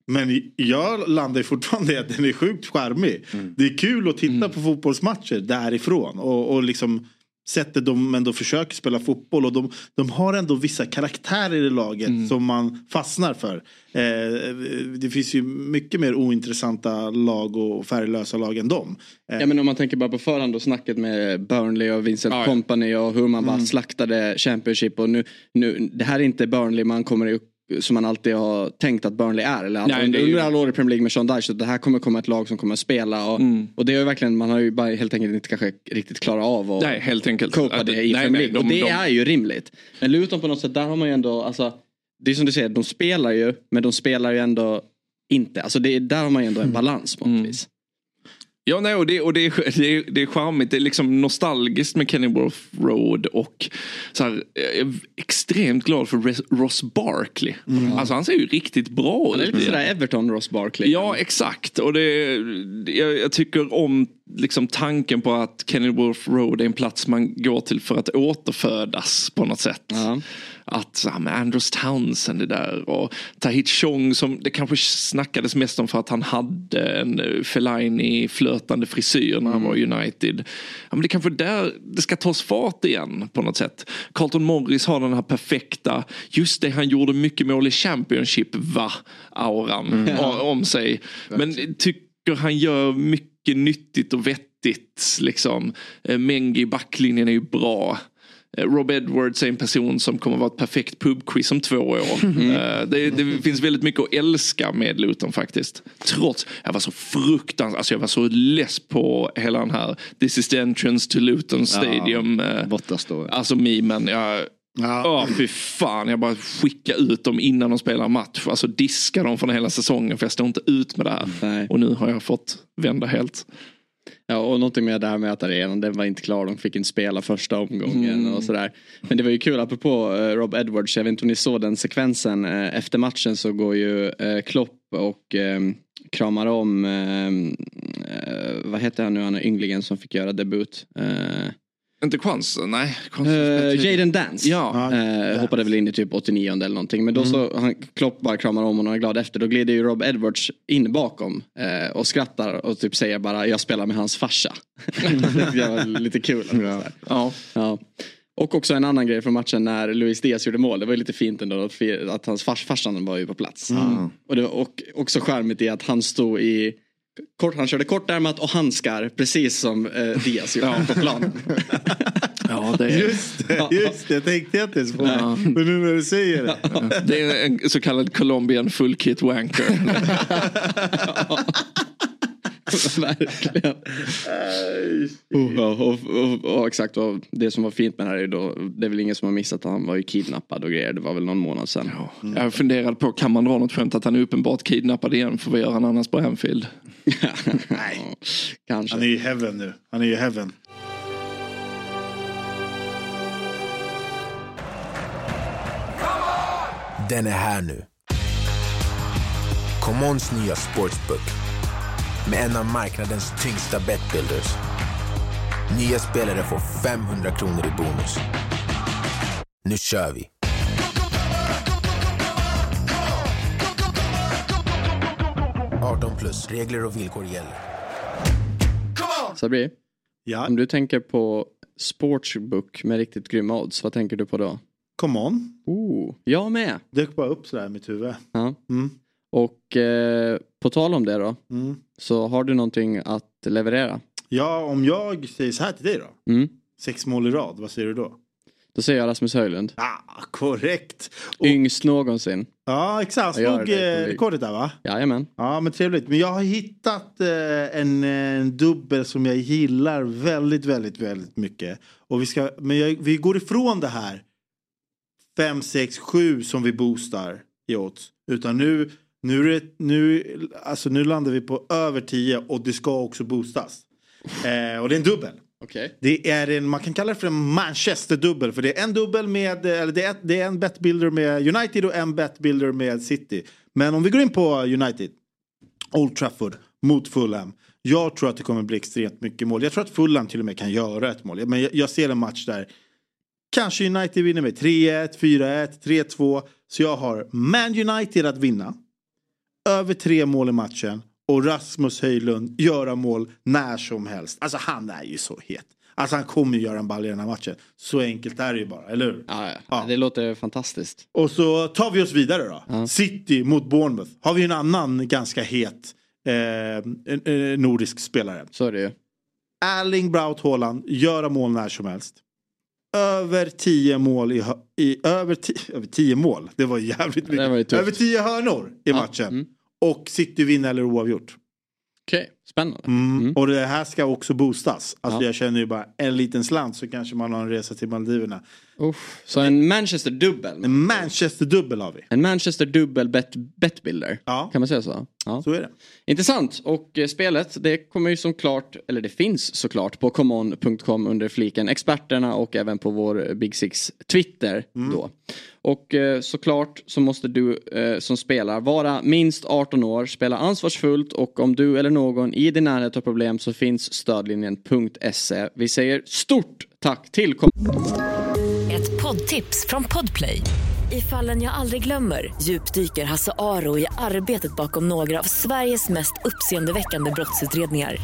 Men jag landar fortfarande i att den är sjukt charmig. Det är kul att titta på fotbollsmatcher därifrån. Och, och liksom sättet de ändå försöker spela fotboll. Och de, de har ändå vissa karaktärer i laget som man fastnar för. Eh, det finns ju mycket mer ointressanta lag och färglösa lag än dem. Eh, Ja men om man tänker bara på förhand och snacket med Burnley och Vincent Ja. Company och hur man bara slaktade Championship och nu, nu det här är inte Burnley man kommer upp som man alltid har tänkt att Burnley är. Eller alltså, Nej, under, under alla år i Premier League med Sean Dyche. Så det här kommer komma ett lag som kommer att spela. Och, och det är ju verkligen, man har ju bara helt enkelt inte kanske riktigt klarat av att Nej, helt enkelt. copa Att- det i nej, Premier League. och de- det de- är ju rimligt. Men Luton på något sätt, där har man ju ändå, alltså, det är som du säger, de spelar ju, men de spelar ju ändå inte. Alltså det, är- där har man ju ändå en balans på något vis. Ja, nej, och, det, och det, är, det, är, det är charmigt. Det är liksom nostalgiskt med Kennyworth Road och så här, jag är extremt glad för Ross Barkley. Alltså han ser ju riktigt bra Han är ut. lite sådär Everton Ross Barkley. Ja, exakt. Och det, jag, jag tycker om liksom tanken på att Kennyworth Road är en plats man går till för att återfödas på något sätt. Ja. Att ja, men Andros Townsend är där och Tahit Chong som det kanske snackades mest om för att han hade en eh, Fellaini flötande frisyr när han var i United. Ja, men det kanske där det ska tas fart igen på något sätt. Carlton Morris har den här perfekta, just det han gjorde mycket mål i Championship va, auran o- om sig. Men tycker han gör mycket nyttigt och vettigt liksom. Eh, Mengi i backlinjen är ju bra. Eh, Rob Edwards är en person som kommer vara ett perfekt pubquiz om två år. Eh, Det, det finns väldigt mycket att älska med Luton faktiskt. Trots, jag var så fruktansvärt, alltså jag var så less på hela den här This is the entrance to Luton Stadium. eh, Borta står Alltså memen. Jag, Ja. Åh fy fan, jag bara skicka ut dem innan de spelar match. Alltså diska dem från hela säsongen för jag står inte ut med det här. Nej. Och nu har jag fått vända helt. Ja, och någonting med det här med att arenan den var inte klar. De fick inte spela första omgången och sådär. Men det var ju kul apropå eh, Rob Edwards. Jag vet inte om ni såg den sekvensen. Eh, efter matchen så går ju eh, Klopp och eh, kramar om, eh, eh, vad heter han nu, han är ynglingen som fick göra debut. Eh, Inte Kvans, nej. Eh, Jaden Dance. Ja. Eh, hoppade väl in i typ 89 eller någonting. Men då så, han, Klopp bara kramar om honom och är glad efter. Då glider ju Rob Edwards in bakom eh, och skrattar och typ säger bara jag spelar med hans farsa. det var lite kul. Ja. Ja. Ja. Och också en annan grej från matchen när Luis Diaz gjorde mål. Det var ju lite fint ändå att, hans fars, farsan var ju på plats. Och, det var, och också charmigt i att han stod i Kort, han körde kortärmat och handskar precis som eh, Diaz gjorde på planen. Ja, det är, Just det, just det, jag tänkte inte ens på det. Men nu när du säger det. det är en så kallad Colombian full kit wanker. Verkligen. Oh, ja, och, och, och, exakt, och det som var fint med det här är då, det är väl ingen som har missat att han var ju kidnappad och grejer. Det var väl någon månad sedan. Jag funderade på, kan man dra något skämt att han är uppenbart kidnappad igen? För vad gör han annars på Anfield? Nej. Kanske. Han är i heaven nu. Han är i heaven. Den är här nu. Commons nya sportsbook med en av marknadens tyngsta betbuilders. Nya spelare får 500 kronor i bonus. Nu kör vi! plus. Regler och villkor gäller. Sabri, Ja, om du tänker på sportsbook med riktigt grymma odds, vad tänker du på då? come on. Oh, jag med. Dök bara upp sådär i mitt huvud. Ja. Mm. Och eh, på tal om det då, Mm. så har du någonting att leverera? Ja, om jag säger så här till dig då. Mm. Sex mål i rad, vad säger du då? Då säger jag Rasmus Höjlund. Ah, korrekt. Och, Yngst någonsin. ja exakt, han slog eh, rekordet där va? Jajamän. Ja men trevligt. Men jag har hittat eh, en, en dubbel som jag gillar väldigt, väldigt, väldigt mycket. Och vi ska, men jag, vi går ifrån det här 5, 6, 7 som vi boostar i odds. Utan nu, nu, är det, nu, alltså nu landar vi på över 10 och det ska också boostas. Eh, och det är en dubbel. Okej. Det är en, man kan kalla det för en Manchester-dubbel. För det är en dubbel med, eller det är, det är en betbuilder med United och en betbuilder med City. Men om vi går in på United. Old Trafford mot Fulham. Jag tror att det kommer bli extremt mycket mål. Jag tror att Fulham till och med kan göra ett mål. Men jag, jag ser en match där kanske United vinner med 3-1, 4-1, 3-2. Så jag har Man United att vinna. Över tre mål i matchen. Och Rasmus Höjlund göra mål när som helst. Alltså han är ju så het. Alltså han kommer ju göra en ball i den här matchen. Så enkelt är det ju bara, eller hur? Ja, ja. Ja. Det låter fantastiskt. Och så tar vi oss vidare då. City mot Bournemouth. Har vi en annan ganska het eh, nordisk spelare. Så är det ju. Erling Braut Haaland, göra mål när som helst. Över 10 mål i, i över, ti- över 10 mål. Det var jävligt mycket. var ju tufft. över 10 hörnor i matchen. mm. Och City vinner eller oavgjort. Okej, spännande. Mm. Och det här ska också boostas. Alltså Ja. jag känner ju bara en liten slant så kanske man har en resa till Maldiverna. Uff. Så en Manchester dubbel. En Manchester-dubbel har vi. En Manchester dubbel bet. Ja. Kan man säga så? Ja. Så är det. Intressant. Och eh, spelet det kommer ju som klart, eller det finns såklart på common.com under fliken experterna och även på vår Big Six Twitter då. Och eh, såklart så måste du eh, som spelar vara minst 18 år, spela ansvarsfullt och om du eller någon i din närhet har problem så finns stödlinjen.se. Vi säger stort tack till Ett poddtips från Podplay. I fallen jag aldrig glömmer djupdyker Hasse Aro i arbetet bakom några av Sveriges mest uppseendeväckande brottsutredningar.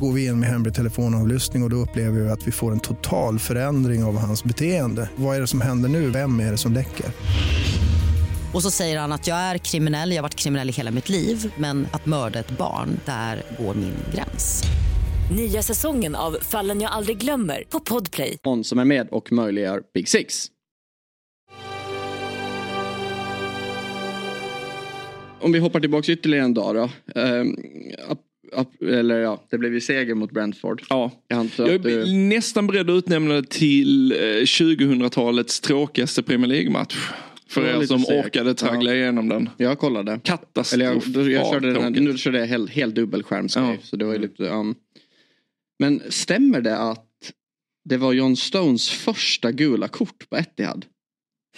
Går vi in med hemlig telefonavlyssning och, och då upplever vi att vi får en total förändring av hans beteende. Vad är det som händer nu? Vem är det som läcker? Och så säger han att jag är kriminell, jag har varit kriminell i hela mitt liv men att mörda ett barn, där går min gräns. Nya säsongen av Fallen jag aldrig glömmer på Podplay. som är med och möjliggör Big Six. Om vi hoppar tillbaka ytterligare en dag då. Ap- eller ja, det blev ju seger mot Brentford. Ja. Jag Jag att du... är nästan beredd att utnämna det till eh, 2000-talets tråkigaste Premier League-match. För er som segt. orkade traggla Ja. jag den. Jag kollade. Katastrof. Eller jag, då, jag körde den, nu körde jag helt, helt dubbelskärmsgrej. Ja. Så det var ju lite, um. Men stämmer det att det var John Stones första gula kort på Etihad?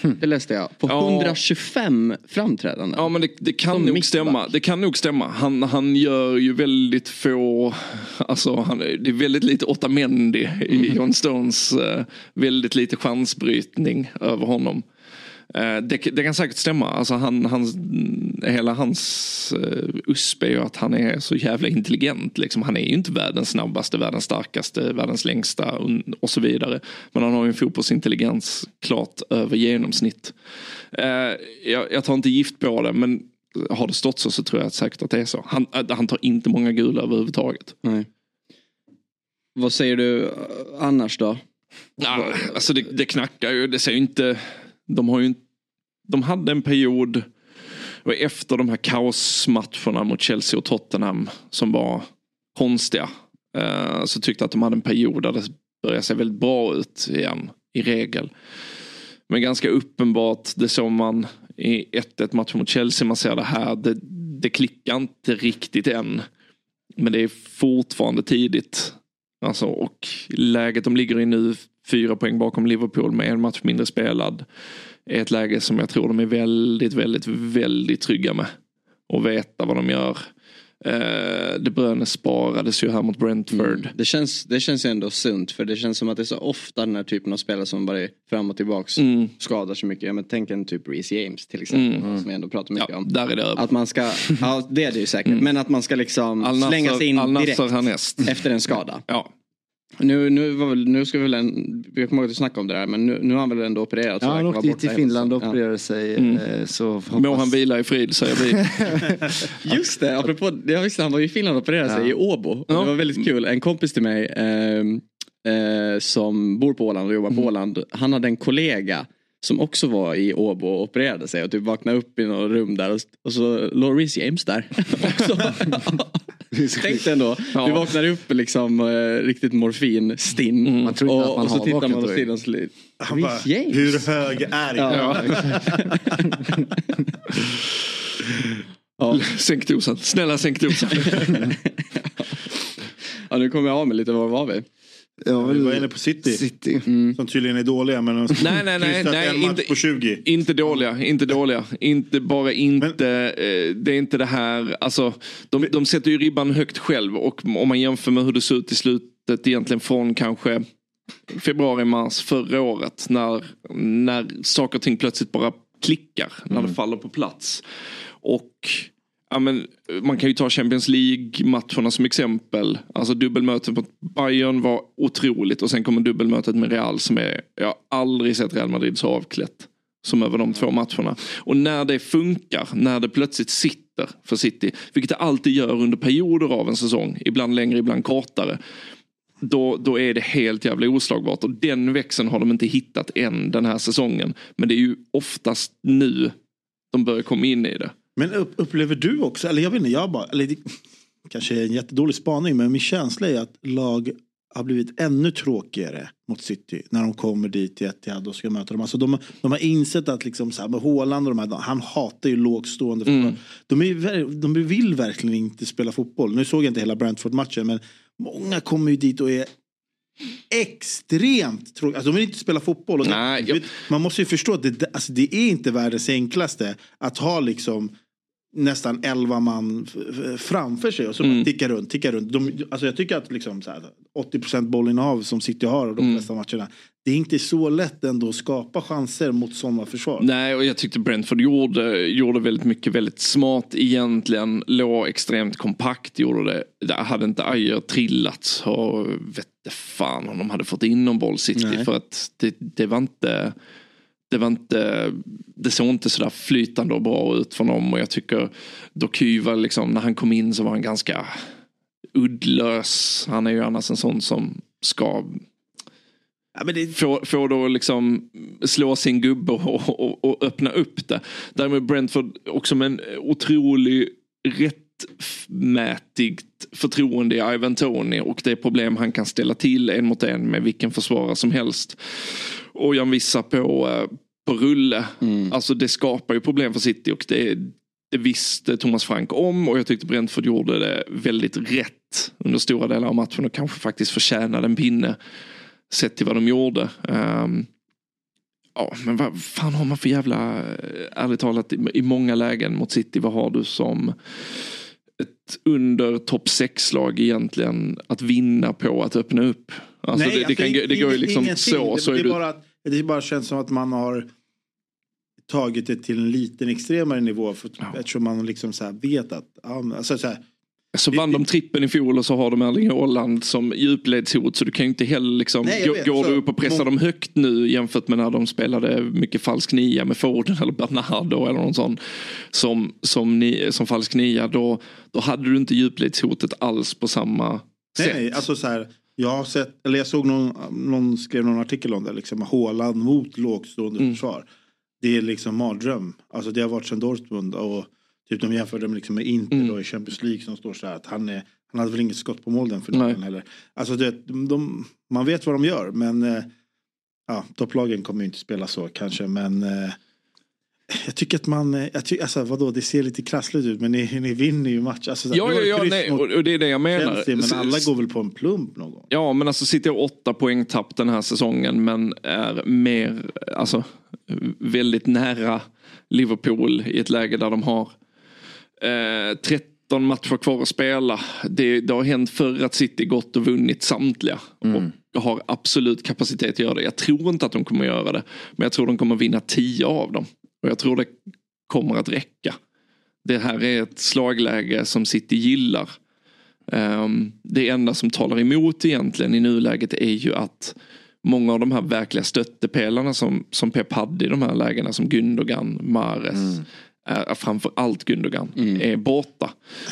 Det läste jag. På Ja. 125 framträdanden. Ja men det, det kan Som nog mittback. stämma. Det kan nog stämma. Han, han gör ju väldigt få, alltså han, det är väldigt lite Otamendi i Mm. John Stones, eh, väldigt lite chansbrytning över honom. Eh, det, det kan säkert stämma. Alltså han, hans, hela hans uh, USP är ju att han är så jävla intelligent. Liksom. Han är ju inte världens snabbaste, världens starkaste, världens längsta och, och så vidare. Men han har ju en fotbollsintelligens klart över genomsnitt. Eh, jag, jag tar inte gift på det men har det stått så så tror jag säkert att det är så. Han, han tar inte många gula överhuvudtaget. Nej. Vad säger du annars då? Ja, alltså det, det knackar ju. Det ser ju inte... De har ju. De hade en period och efter de här kaosmatcherna mot Chelsea och Tottenham som var konstiga. eh, Så tyckte jag att de hade en period där det började se väldigt bra ut igen. I regel. Men ganska uppenbart, det såg man i 1-1 match mot Chelsea. Man ser det här. Det, det klickar inte riktigt än. Men det är fortfarande tidigt. Alltså, och läget de ligger i nu, fyra poäng bakom Liverpool med en match mindre spelad. Är ett läge som jag tror de är väldigt, väldigt, väldigt trygga med. Och veta vad de gör. Eh, De Bruyne sparades ju här mot Brentford. Det känns, det känns ändå sunt för det känns som att det är så ofta den här typen av spelare som bara är fram och tillbaks Mm. skadar så mycket. Ja, men tänk en typ Reece James till exempel. Som vi ändå pratar mycket Ja, om. där är det över. Att man ska, ja det är det ju säkert. Men att man ska liksom slänga sig in direkt efter en skada. Ja. Nu, nu, väl, nu ska vi väl en, jag kommer ihåg att du snackade om det där men nu, nu har han väl ändå opererat. Ja, han åkte dit till Finland och opererade sig. Mm. eh, Så hoppas... Må han vila i frid säger vi. Ja. Just det, apropå, jag visste han var i Finland och opererade sig Ja. i Åbo. Ja. Det var väldigt kul, en kompis till mig ehm, eh, som bor på Åland och jobbar på Åland. Han hade en kollega som också var i Åbo och opererade sig och typ vaknade upp i något rum där och, och så låg Reece James där. Tänk dig ändå, Ja. du vaknar upp liksom eh, riktigt morfinstinn Man tror inte att och, man och så har tittar man och så, Han bara, hur hög är jag? Ja. Ja. Sänk dosen, snälla sänk dosen. ja, nu kommer jag av mig lite, var var vi? Jag Vi var inne på City. City. Som tydligen är dåliga men de Nej, nej, nej, nej, en match inte- på 20. Inte dåliga, inte dåliga. Inte bara inte, eh, det är inte det här, alltså de, de sätter ju ribban högt själv och om man jämför med hur det såg ut i slutet egentligen från kanske februari, mars förra året när, när saker och ting plötsligt bara klickar, när det faller på plats. Och ja, men, eh, man kan ju ta Champions League-matcherna som exempel. Alltså dubbelmötet mot Bayern var otroligt och sen kommer dubbelmötet med Real som är, jag har aldrig sett Real Madrid så avklätt. Som över de två matcherna. Och när det funkar, när det plötsligt sitter för City, vilket det alltid gör under perioder av en säsong, ibland längre, ibland kortare. Då, då är det helt jävla oslagbart och den växeln har de inte hittat än den här säsongen. Men det är ju oftast nu de börjar komma in i det. Men upp, upplever du också, eller jag vet inte, jag bara, eller det kanske är en jättedålig spaning men min känsla är att lag har blivit ännu tråkigare mot City när de kommer dit till Etihad och ska möta dem. Alltså de, de har insett att liksom så här, med Haaland och de här, han hatar ju lågstående fotboll. De, är, de vill verkligen inte spela fotboll. Nu såg jag inte hela Brentford-matchen men många kommer ju dit och är extremt tråkiga. Alltså de vill inte spela fotboll. Det, Nej, vet, man måste ju förstå att det, alltså det är inte världens enklaste att ha liksom nästan 11 man framför sig och så bara ticka runt, ticka runt. De, alltså jag tycker att liksom så här, 80% bollinnehav som City har och de flesta matcherna. Det är inte så lätt ändå att skapa chanser mot sådana försvar. Nej, och jag tyckte Brentford gjorde, gjorde väldigt mycket väldigt smart egentligen. Låg extremt kompakt, gjorde det. Där hade inte Ajer trillat så vette fan om de hade fått in någon boll City. Nej. För att det, det var inte det var inte, det såg inte sådär flytande och bra ut för dem och jag tycker Dokyva liksom, när han kom in så var han ganska uddlös. Han är ju annars en sån som ska Ja, men det, få, få då liksom slå sin gubbe och, och, och öppna upp det. Därmed Brentford också med en otrolig rättmätigt förtroende i Ivan Tony och det problem han kan ställa till en mot en med vilken försvarare som helst. Och Jan Vissa på, eh, på rulle. Alltså det skapar ju problem för City och det, det visste Thomas Frank om och jag tyckte Brentford gjorde det väldigt rätt under stora delar av matchen och kanske faktiskt förtjänade en pinne sett till vad de gjorde. Ehm, ja, men vad fan har man för jävla, eh, ärligt talat, i, många lägen mot City, vad har du som ett under topp 6-lag egentligen att vinna på att öppna upp? Alltså det, det, kan, alltså, det går ju liksom ingenting. så. Det, så det, är är du, bara, att- det bara känns som att man har tagit det till en liten extremare nivå. För, Eftersom man liksom så vet att, ja, alltså så här, så vann de trippen i fjol och så har de Erling Haaland som djupledshot så du kan ju inte heller liksom, Nej, vet. går Så- du upp och pressar dem högt nu jämfört med när de spelade mycket falsk nia med Foden eller Bernardo eller någon sån som, som, ni, som falsk nia då, då hade du inte djupledshotet alls på samma nej, sätt. nej, alltså så här, jag har sett, eller jag såg någon, någon skrev någon artikel om det, liksom Haaland mot lågstående Mm. försvar. Det är liksom mardröm. Alltså det har varit sedan Dortmund och typ de jämförde med, liksom med Inter Mm. då i Champions League som står så här att han är, han hade väl inget skott på mål den finalen heller. Alltså det, de, de, man vet vad de gör men eh, ja, topplagen kommer ju inte spela så kanske men eh, jag tycker att man, eh, jag tycker, alltså vadå det ser lite krassligt ut men ni, ni vinner ju match. Alltså, Ja, ja, ja, nej, och, och det är det jag menar. Chelsea, men alla går väl på en plump någon gång. Ja men alltså City har åtta poäng tapp den här säsongen men är mer, alltså väldigt nära Liverpool i ett läge där de har eh, 13 matcher kvar att spela. Det, det har hänt förr att City gått och vunnit samtliga. Och har absolut kapacitet att göra det. Jag tror inte att de kommer göra det. Men jag tror de kommer vinna 10 av dem. Och jag tror det kommer att räcka. Det här är ett slagläge som City gillar. Ehm, det enda som talar emot egentligen i nuläget är ju att många av de här verkliga stöttepelarna som, som Pep hade i de här lägena som Gundogan, Mares, är, framför allt Gundogan, är borta.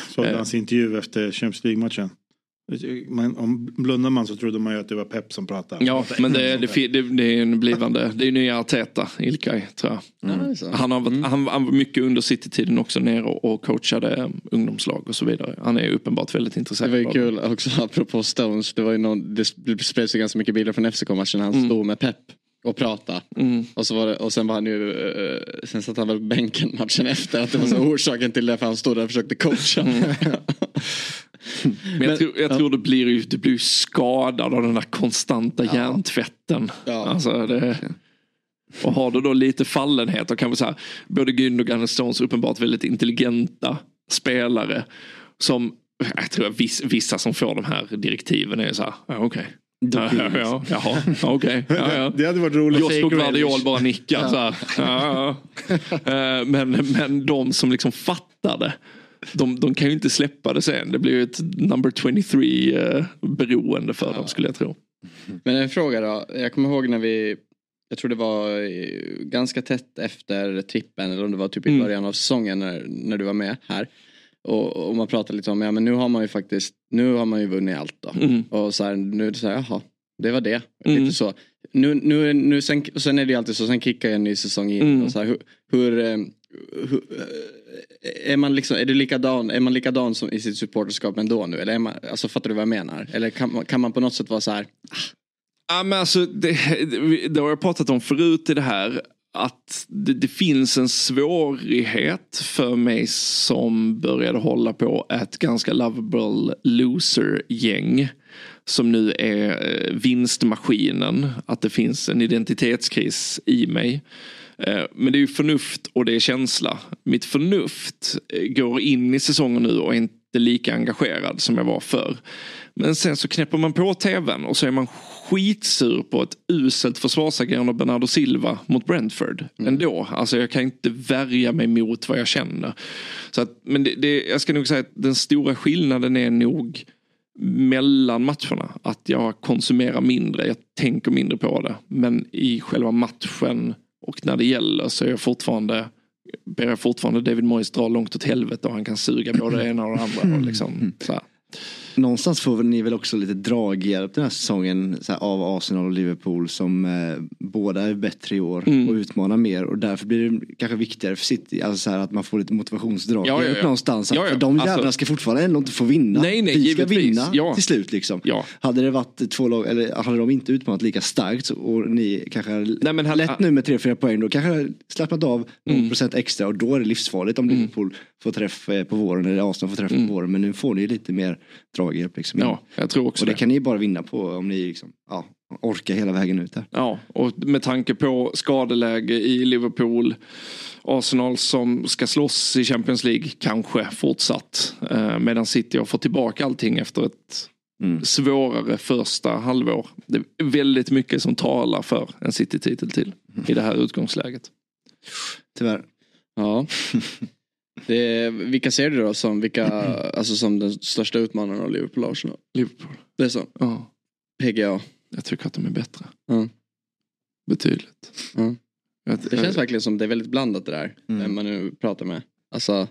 Såg Eh. hans intervju efter Champions League-matchen. Man, om blundar man så trodde man ju att det var Pep som pratade. Ja, men det, är- det, det, det är en blivande, det är nya Arteta, Ilkay tror jag. Ja, det är så. Han, har, varit- han, han var mycket under City-tiden också nere och, och coachade eh, ungdomslag och så vidare. Han är uppenbart väldigt Det intresserad. var ju kul också apropå Stones. Det var ju någon, det spreds ju ganska mycket bilder från FCK-matchen. Han stod med Pep och pratade. Mm. Och, så var det, och sen var han ju, eh, sen satt han väl på bänken matchen efter. Att det var så orsaken till det för han stod där och försökte coacha. Men jag, tror, jag tror det blir ju det blir ju skadad av den där konstanta hjärntvätten. Ja. Alltså det, och har du då lite fallenhet och kanske så här, både Gündogan och Stones uppenbart väldigt intelligenta spelare. Som, jag tror att viss, vissa som får de här direktiven är så här, ja, okej. Ja, ja, ja, jaha, okej. Ja, ja. Det hade varit roligt. Josko Guardiol bara nickar så här. Ja, ja. Eh, Men, men de som liksom fattar det. De, de kan ju inte släppa det sen. Det blir ju ett number 23 eh, beroende för dem skulle jag tro. Men en fråga då. Jag kommer ihåg när vi, jag tror det var eh, ganska tätt efter trippen eller om det var typ i Mm. början av säsongen när, när du var med här. Och, och man pratade lite om, ja men nu har man ju faktiskt, nu har man ju vunnit allt då. Mm. Och så här, nu är det så här, jaha, det var det. Mm. Lite så. Nu, nu, nu, sen, sen är det ju alltid så, sen kickar ju en ny säsong in. Mm. Och så här, hur, hur, eh, hur är man liksom, är du likadan, är man likadan som i sitt supporterskap ändå nu? Eller är man, alltså fattar du vad jag menar? Eller kan, man- kan man på något sätt vara så här, ah. Ja, men alltså, det, det, har jag pratat om förut i det här. Att det, det finns en svårighet för mig som började hålla på ett ganska lovable loser-gäng. Som nu är eh, vinstmaskinen. Att det finns en identitetskris i mig. Eh, Men det är ju förnuft och det är känsla. Mitt förnuft eh, går in i säsongen nu och är inte lika engagerad som jag var förr. Men sen så knäpper man på tvn och så är man skitsur på ett uselt försvarsagerande av Bernardo Silva mot Brentford. Ändå. Alltså jag kan inte värja mig mot vad jag känner. Så att, men det, det, jag ska nog säga att den stora skillnaden är nog mellan matcherna. Att jag konsumerar mindre, jag tänker mindre på det. Men i själva matchen och när det gäller så är jag fortfarande ber jag fortfarande David Moyes dra långt åt helvete och han kan suga både det ena och det andra. Och liksom, så här. Någonstans får ni väl också lite draghjälp den här säsongen här, av Arsenal och Liverpool som eh, båda är bättre i år Mm. och utmanar mer och därför blir det kanske viktigare för City, alltså så här, att man får lite motivationsdraghjälp Ja, ja, ja. någonstans. Ja, ja. För de jävlarna Alltså- ska fortfarande ändå inte få vinna. Nej, nej, Vi ska vinna Ja. till slut liksom. Ja. Hade det varit två lag, eller hade de inte utmanat lika starkt och ni kanske Nej, men han- lätt nu med 3-4 poäng då kanske slappnat av Mm. procent extra och då är det livsfarligt om Liverpool får träff eh, på våren eller Arsenal får träff på våren men nu får ni lite mer draghjälp. Liksom. Mm. Ja, jag tror också och det, det. kan ni bara vinna på om ni liksom, ja, orkar hela vägen ut där. Ja, och med tanke på skadeläge i Liverpool. Arsenal som ska slåss i Champions League kanske fortsatt. Eh, medan City har fått tillbaka allting efter ett Mm. svårare första halvår. Det är väldigt mycket som talar för en City-titel till i det här utgångsläget. Tyvärr. Ja. Det, vilka ser du då som, vilka, alltså som den största utmanaren av Liverpool och Arsenal? Liverpool. Det är så? Ja, PGA. jag tycker att de är bättre. Ja. Betydligt. Ja. Jag- Det känns verkligen som det är väldigt blandat det där. Mm. Vem man nu pratar med. Alltså,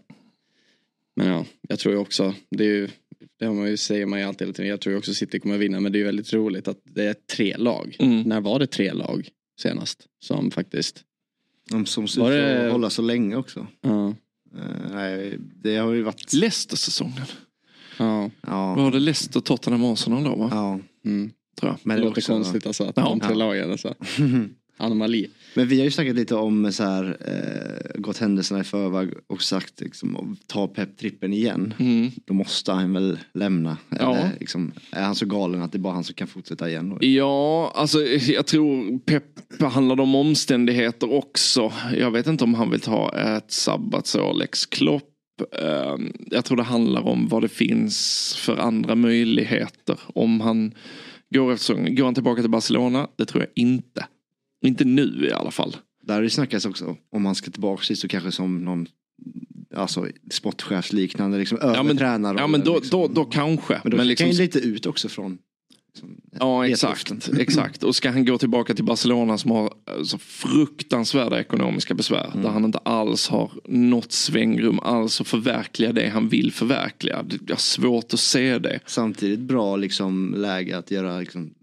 men ja, jag tror ju också, det är ju, det har man ju, säger man ju alltid hela tiden. Jag tror ju också City kommer vinna men det är ju väldigt roligt att det är tre lag. Mm. När var det tre lag senast som faktiskt, De som ser ut att hålla så länge också. ja, nej, det har ju varit... Leicester-säsongen. ja, Var Ja, det Leicester, Tottenham, Arsenal då va? ja. mm. Tror jag. Men det låter också, konstigt alltså att Ja. de tre lagen alltså. Anomali. Men vi har ju snackat lite om så här, eh, gått händelserna i förväg och sagt liksom, om ta Pep-trippen igen. Mm. Då måste han väl lämna. Ja. Eller, liksom, är han så galen att det är bara han som kan fortsätta igen? Då? Ja, alltså jag tror Pep handlar om omständigheter också. Jag vet inte om han vill ta ett sabbatsår, Lex Klopp. Eh, Jag tror det handlar om vad det finns för andra möjligheter. Om han går, efter, går han tillbaka till Barcelona? Det tror jag inte. Inte nu i alla fall. Där det snackats också om han ska tillbaka dit så kanske som någon alltså, sportchefsliknande liksom, Ja övertränare. ja, men då, liksom. då, då kanske. men då men liksom, kan ju lite ut också från Ja Vet exakt, exakt. Och ska han gå tillbaka till Barcelona som har alltså, fruktansvärda ekonomiska besvär. Mm. Där han inte alls har något svängrum alls att förverkliga det han vill förverkliga. Jag har svårt att se det. Samtidigt bra liksom läge att göra liksom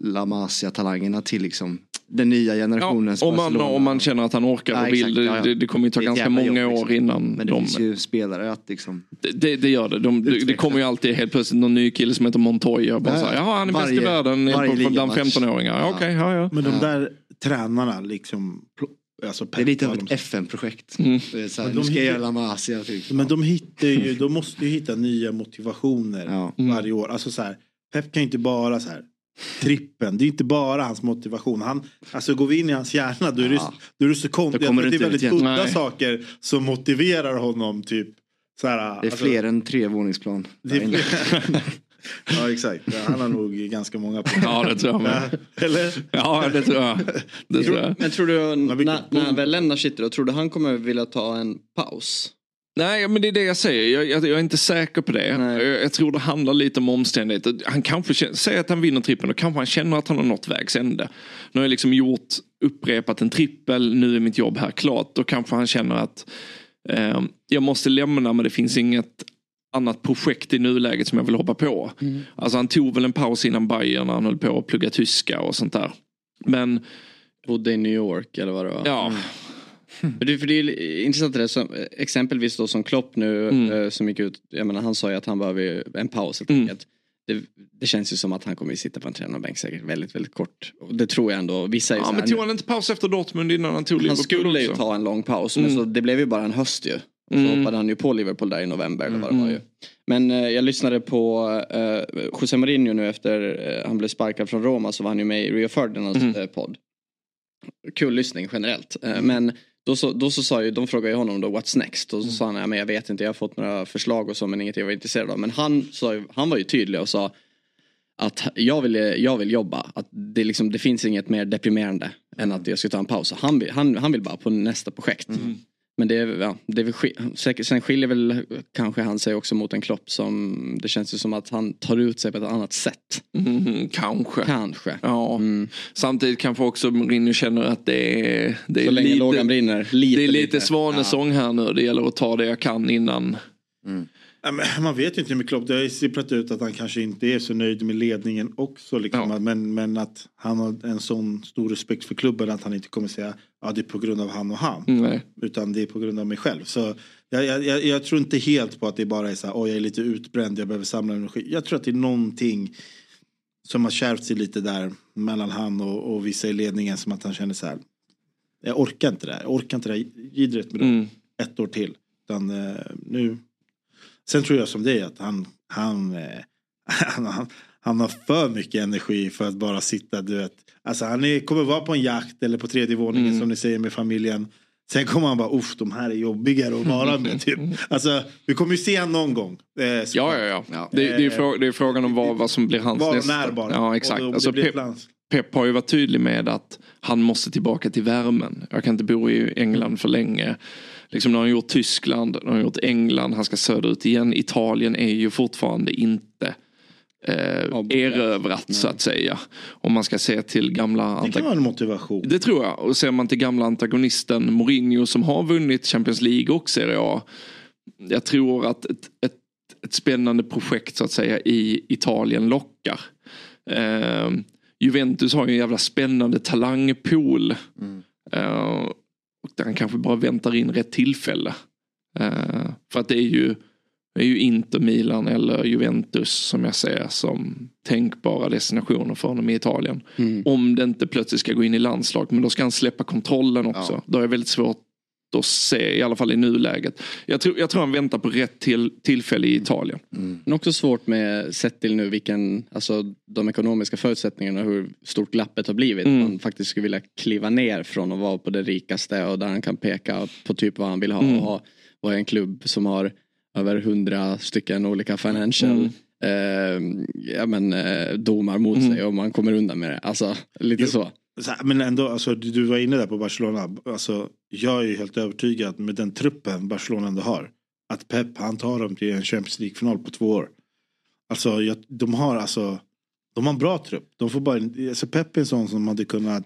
La Masia-talangerna till liksom den nya generationens om, man, om man känner att han orkar Ja, och vill. exakt, ja, ja. Det, det kommer ju ta Det ganska många jobb, år liksom. innan Men det de... finns ju spelare att liksom. Det, det gör det. De, det, det kommer ju alltid helt plötsligt någon ny kille som heter Montoya. och Bara Ja, så här, Jaha, han är bäst i världen på- bland ligamatch. 15-åringar. Ja. Okej, ja, ja. Men de där tränarna liksom. Alltså Det är lite av ett FN-projekt. Mm. Det de ska jag hittar- göra La Masia. Typ. Men de hittar ju, de måste ju hitta nya motivationer varje år. Alltså så här, Pep kan ju inte bara så här trippen, det är inte bara hans motivation. Han, alltså går vi in i hans hjärna då är det, då är det så konstigt. Jag tror att det är väldigt udda Nej. saker som motiverar honom typ. Så här, Det är alltså- fler än tre våningsplan. Ja exakt, Ja, han har nog ganska många på. Ja, det tror jag med. Ja, Eller? Ja, det tror jag. Det tror jag. Men tror du, när, när han väl lämnar City då, tror du han kommer vilja ta en paus? Nej, men det är det jag säger. Jag, jag, jag är inte säker på det. Jag, jag tror det handlar lite om omständigheter. Han kanske känner, säg att han vinner trippen och kanske han känner att han har nått vägs ände. Nu har jag liksom gjort, upprepat en trippel, nu är mitt jobb här klart. Då kanske han känner att eh, jag måste lämna men det finns inget annat projekt i nuläget som jag vill hoppa på. Alltså han tog väl en paus innan Bayern när han höll på att plugga tyska och sånt där. Men... Bodde i New York eller vad det var? Ja. För det, för det är intressant det där, som, exempelvis då som Klopp nu eh, som gick ut, jag menar han sa ju att han behöver en paus helt enkelt. Det, det känns ju som att han kommer att sitta på en tränarbänk säkert väldigt, väldigt kort. Och det tror jag ändå. Vissa är ju Ja, men tog han inte paus efter Dortmund innan han tog han Liverpool skulle ju också? ta en lång paus men Mm. så det blev ju bara en höst ju. Och så Mm. hoppade han ju på Liverpool där i november eller vad det var Mm. ju. Men eh, jag lyssnade på eh, José Mourinho nu efter eh, han blev sparkad från Roma så var han ju med i Rio Ferdinands Mm. eh, podd. Kul lyssning generellt. Eh, men då så, då så sa ju, de frågade ju honom då what's next och så sa han ja, men jag vet inte jag har fått några förslag och så men inget jag var intresserad av. Men han, sa han var ju tydlig och sa att jag vill, jag vill jobba. Att det, liksom, det finns inget mer deprimerande än att jag ska ta en paus. Han han, han vill bara på nästa projekt. Men det, är- ja, det är sen skiljer väl kanske han sig också mot en Klopp som det känns ju som att han tar ut sig på ett annat sätt. Mm, kanske. Kanske. Ja. Samtidigt kanske också Mourinho känner att det är, det är Så länge lite, lågan brinner. Lite, det är lite, lite. svanesång här nu. Det gäller att ta det jag kan innan. Men man vet ju inte med Klopp. Det har ju sipprat ut att han kanske inte är så nöjd med ledningen också. Liksom. Men, men att han har en sån stor respekt för klubben att han inte kommer säga ja det är på grund av han och han. Nej. Utan det är på grund av mig själv. Så jag, jag, jag, tror inte helt på att det bara är så här, oj jag är lite utbränd, jag behöver samla energi. Jag tror att det är någonting som har skärpt sig lite där mellan han och, och vissa i ledningen som att han känner så här. Jag orkar inte det här, jag orkar inte det här gidret med dem Mm. ett år till. Utan eh, nu. Sen tror jag som dig att han, han, eh, han, han, han har för mycket energi för att bara sitta, du vet. Alltså han är, kommer vara på en jakt eller på tredje våningen Mm. som ni säger med familjen. Sen kommer han bara, uff de här är jobbigare att vara med typ. Alltså vi kommer ju se han någon gång. Eh, Ja, ja, ja. Det, det, är, Eh, frå, det är frågan om vad, vad som blir hans Var nästa. när bara. Ja, exakt. Alltså, Pep. Pep har ju varit tydlig med att han måste tillbaka till värmen. Jag kan inte bo i England för länge. Liksom, nu har han gjort Tyskland, nu har han gjort England, han ska söderut igen. Italien är ju fortfarande inte eh, erövrat så att säga. Om man ska se till gamla... Det kan vara en motivation. Det tror jag. Och ser man till gamla antagonisten Mourinho som har vunnit Champions League och Serie A. Jag tror att ett, ett, ett spännande projekt så att säga i Italien lockar. Eh, Juventus har ju en jävla spännande talangpool. Eh, och där han kanske bara väntar in rätt tillfälle. Eh, för att det är ju det är ju Inter, Milan eller Juventus som jag ser som tänkbara destinationer för honom i Italien. Om det inte plötsligt ska gå in i landslag. Men då ska han släppa kontrollen också. Då är det väldigt svårt att se, i alla fall i nuläget. Jag tror, jag tror han väntar på rätt till, tillfälle i Italien. Men också svårt med sett till nu vilken, alltså de ekonomiska förutsättningarna hur stort glappet har blivit. Mm. Man faktiskt skulle vilja kliva ner från att vara på det rikaste och där han kan peka på typ vad han vill ha Mm. och ha, vara en klubb som har över hundra stycken olika financial Mm. eh, ja, men, eh, domar mot sig och man kommer undan med det. Alltså lite så. Så men ändå, alltså, du du var inne där på Barcelona. Alltså, jag är ju helt övertygad med den truppen Barcelona ändå har. Att Pep han tar dem till en Champions League-final på två år. Alltså jag, de har alltså De har en bra trupp. De får bara, alltså Pep är en sån som hade kunnat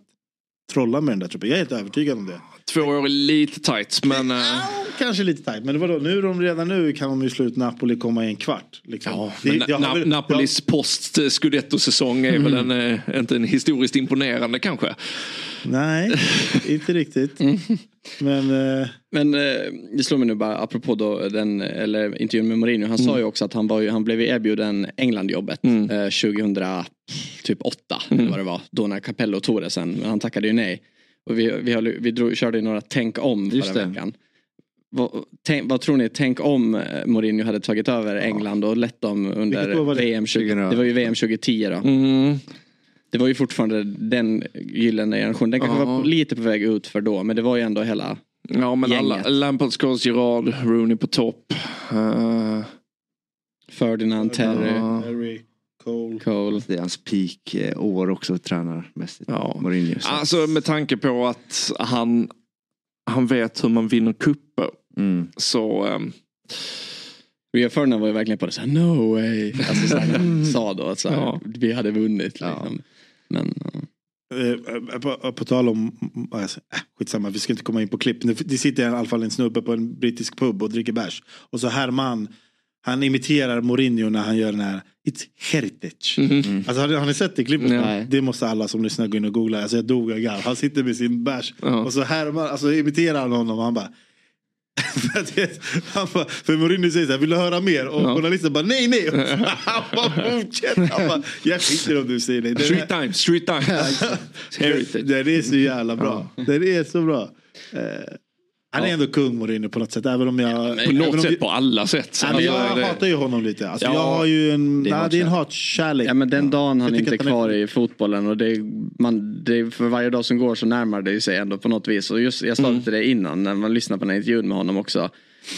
trolla med den där truppen. Jag är helt övertygad om det. Två år är lite tight men... eh, Kanske lite tajt, men det var då, nu är de redan nu kan de ju slå ut Napoli komma i en kvart. Liksom. Ja, Det- men jag har Na- väl- Napolis post scudetto-säsong är väl en, eh, inte en historiskt imponerande kanske. Nej, inte riktigt. Men, eh, Men eh, det slår mig nu bara apropå då den, eller intervjun med Mourinho. Han sa ju också att han, var ju, han blev ju erbjuden Englandjobbet eh, 2008 typ eller vad det var. Då när Capello tog det sen. Men han tackade ju nej. Och vi, vi, höll, vi drog, körde ju några tänk om förra Just det. veckan. Vad, tänk, vad tror ni, tänk om eh, Mourinho hade tagit över England och lett dem under? VM 20, det var ju VM 2010 då. Mm. Det var ju fortfarande den gyllene generationen. Den kanske Ja. var lite på väg ut för då men det var ju ändå hela Ja men alla, Gänget. Lampard, Scholes, Gerard, Rooney på topp. Eh, Ferdinand, Terry, Ja. Cole. Cole. Det är hans peak eh, år också tränarmässigt. Ja. Mourinho. så. Alltså med tanke på att han, han vet hur man vinner kupper Mm. så ehm, Rio Ferdinand var ju verkligen på det såhär no way. Alltså så här, han sa då att så här, Ja. vi hade vunnit Ja. liksom. Men ja. Eh, på, på tal om, alltså, äh, skitsamma vi ska inte komma in på klipp. Det, det sitter i alla fall en snubbe på en brittisk pub och dricker bärs. Och så Herman, han imiterar Mourinho när han gör den här It's heritage. Alltså har har ni sett det klippet? Nej. Det måste alla som lyssnar gå in och googla. Alltså jag dog av garv. Han sitter med sin bärs. Ja. Och så Herman, alltså imiterar han honom och han bara han bara, för Mourinho säger så här, vill du höra mer? Och Ja. journalisten bara, nej nej. Han bara fortsätter. Han bara, jag skiter om du säger nej. Street här- times, street times. Den är så jävla bra. Den är så bra. Han är ändå kung Mourinho på något sätt. Även om jag... På även om något sätt, jag, på alla sätt. Nej, jag det- hatar ju honom lite. Alltså, Ja, jag har ju en... det är nej, det är en hatkärlek. ja men den dagen han inte är han är- kvar i fotbollen och det, man, det, för varje dag som går så närmar det sig ändå på något vis. Och just, jag sa Mm. det till dig innan när man lyssnade på den här intervjun med honom också.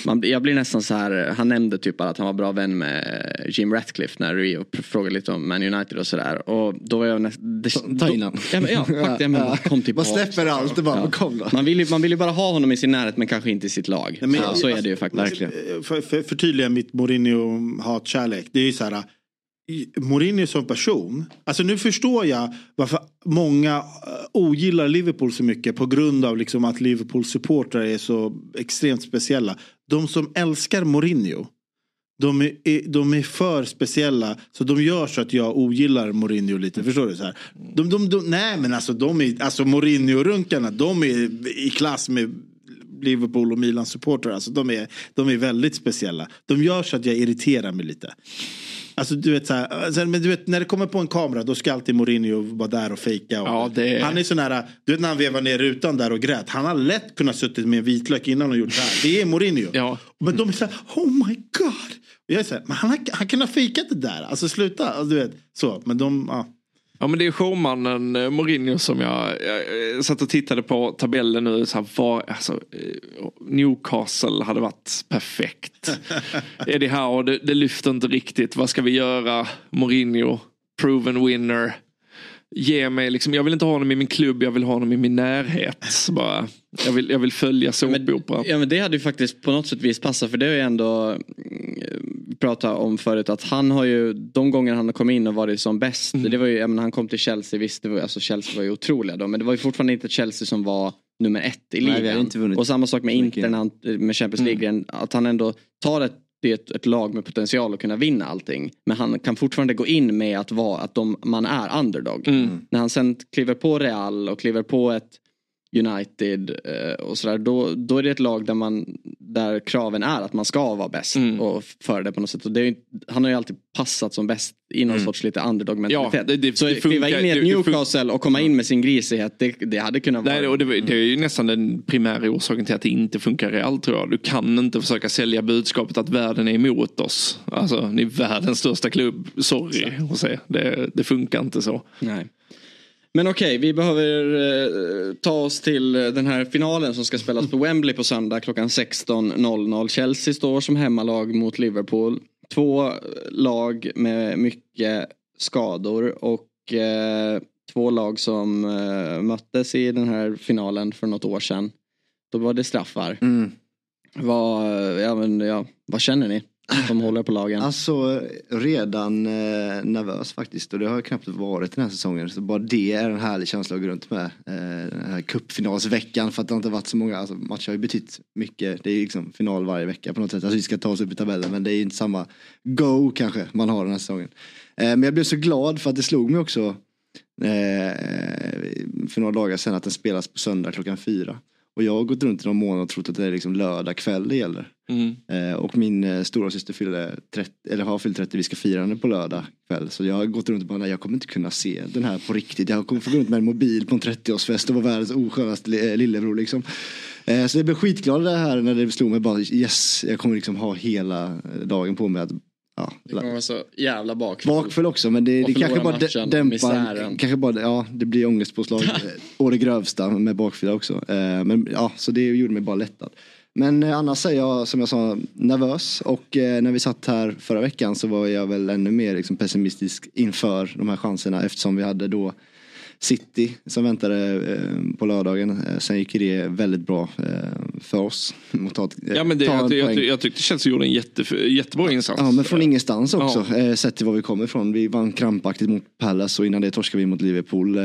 Man, jag blir nästan så här, han nämnde typ att han var bra vän med Jim Ratcliffe när Rio frågade lite om Man United och sådär. Och då var jag nästan... ta in han. Ja, ja. Ja, men, kom till Man på- släpper allt och bara, men kom då. Man vill, ju, man vill ju bara ha honom i sin närhet men kanske inte i sitt lag. Nej, men- så, så är det ju faktiskt. Verkligen. För, för, förtydliga mitt Mourinho-hatkärlek. Det är ju så här. Mourinho som person. Alltså nu förstår jag varför många eh, ogillar Liverpool så mycket. På grund av liksom att Liverpools supportrar är så extremt speciella. De som älskar Mourinho. De är, de är för speciella så de gör så att jag ogillar Mourinho lite. Förstår du? Så här. De, de, de, nej men alltså de är, alltså Mourinho-runkarna de är i klass med Liverpool och Milan supportrar. Alltså de är, de är väldigt speciella. De gör så att jag irriterar mig lite. Alltså du vet så här, alltså, men du vet när det kommer på en kamera då ska alltid Mourinho vara där och fejka. Och, Ja, det Han är sån här, du vet när han vevar ner rutan där och grät. Han har lätt kunnat suttit med en vitlök innan och gjort så här. Det är Mourinho. Ja. Men de är så här, oh my god. Jag är så här, men han, han kunde ha fejkat det där. Alltså sluta. Alltså, du vet, så. Men de, ja. Ja men det är showmannen eh, Mourinho som jag, jag, eh, satt och tittade på tabellen nu. Så här, var, alltså, eh, Newcastle hade varit perfekt. Eddie Howe, det, det lyfter inte riktigt. Vad ska vi göra? Mourinho, proven winner. Ge mig liksom, jag vill inte ha honom i min klubb, jag vill ha honom i min närhet. Bara, jag, vill, jag vill följa såpoperan. Ja men det hade ju faktiskt på något sätt vis passat för det har ju ändå mm, vi pratade om förut att han har ju de gånger han har kommit in och varit som bäst. Det var ju, jag menar, han kom till Chelsea, visst det var, alltså Chelsea var ju otroliga då men det var ju fortfarande inte Chelsea som var nummer ett i Nej, vi ligan. vunnit och samma sak med. Inter när han, med Champions League, att han ändå tar ett det är ett, ett lag med potential att kunna vinna allting. Men han kan fortfarande gå in med att vara att de, man är underdog. När han sen kliver på Real och kliver på ett United eh, och sådär. Då, då är det ett lag där, man, där kraven är att man ska vara bäst och föra det på något sätt. Och är, han har ju alltid passat som bäst i någon sorts lite underdog mentalitet. Ja, det- det- så det kliva in i ett Newcastle och komma in med sin grisighet, det, det hade kunnat vara... Nej, och det, det är ju nästan den primära orsaken till att det inte funkar realt tror jag. Du kan inte försöka sälja budskapet att världen är emot oss. Alltså, ni är världens största klubb. Sorry att säga. Det, det funkar inte så. Nej. Men okej, vi behöver eh, ta oss till eh, den här finalen som ska spelas på Wembley på söndag klockan 16.00. Chelsea står som hemmalag mot Liverpool. Två eh, lag med mycket skador och eh, två lag som eh, möttes i den här finalen för något år sedan. Då var det straffar. Mm. Vad, ja, men, ja, vad känner ni? Som håller på lagen? Alltså redan eh, nervös faktiskt och det har jag knappt varit den här säsongen. Så bara det är en härlig känsla att gå runt med. Eh, den här cupfinalsveckan för att det har inte varit så många, alltså, matcher har ju betytt mycket. Det är liksom final varje vecka på något sätt. Alltså vi ska ta oss upp i tabellen men det är inte samma go kanske man har den här säsongen. Eh, men jag blev så glad för att det slog mig också eh, för några dagar sedan att den spelas på söndag klockan fyra. Och jag har gått runt i någon månad och trott att det är liksom lördag kväll det gäller. Mm. Eh, och min eh, stora syster fyllde 30, eller har fyllt 30, vi ska fira henne på lördag kväll. Så jag har gått runt och bara, nej, jag kommer inte kunna se den här på riktigt. Jag kommer få gå runt med en mobil på en 30-årsfest och vara världens oskönaste li- eh, lillebror liksom. Eh, så jag blev skitglad det här när det slog mig bara, yes, jag kommer liksom ha hela eh, dagen på mig att Ja, Det kommer vara så jävla bakfull. bakfull också men det, det kanske bara matchen, dämpar, misären. kanske bara, ja det blir ångestpåslag å det grövsta med bakfylla också. Eh, men ja, så det gjorde mig bara lättad. Men eh, annars är jag som jag sa nervös och eh, när vi satt här förra veckan så var jag väl ännu mer liksom, pessimistisk inför de här chanserna eftersom vi hade då City som väntade eh, på lördagen. Eh, sen gick det väldigt bra eh, för oss. Att ta, Ja, men det, jag, jag, jag tyckte Chelsea gjorde en jätte, jättebra insats. Ja men från ingenstans också, Ja. sett till var vi kommer ifrån. Vi vann krampaktigt mot Palace och innan det torskade vi mot Liverpool.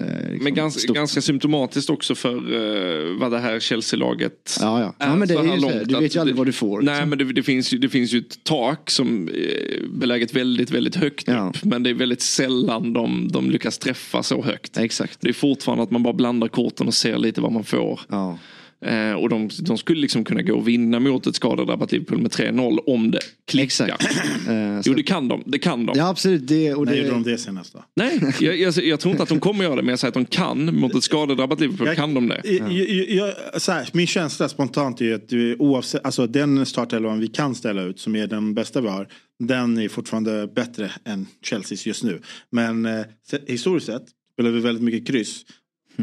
Eh, eh, liksom Men ganska, stort. ganska symptomatiskt också för uh, vad det här Chelsea-laget Ja, ja. ja men det är ju långt Du vet ju aldrig vad du får. Nej liksom. men det, det, finns ju, det finns ju ett tak som är beläget väldigt, väldigt högt Ja. upp. Men det är väldigt sällan de, de lyckas träffa så högt. Exakt. Det är fortfarande att man bara blandar korten och ser lite vad man får. Ja. Eh, och de, de skulle liksom kunna gå och vinna mot ett skadedrabbat Liverpool med 3-0 om det klickar. Exakt. Eh, Jo det kan de. Det kan de. Ja absolut. Det, och När det, gjorde de det senast då? Nej, jag, jag, jag tror inte att de kommer göra det men jag säger att de kan. Mot ett skadedrabbat Liverpool Jag- kan de det. Jag, jag, jag, så här, min känsla spontant är ju att vi, oavsett, alltså den startelvan vi kan ställa ut som är den bästa vi har. Den är fortfarande bättre än Chelseas just nu. Men eh, historiskt sett spelar vi väldigt mycket kryss.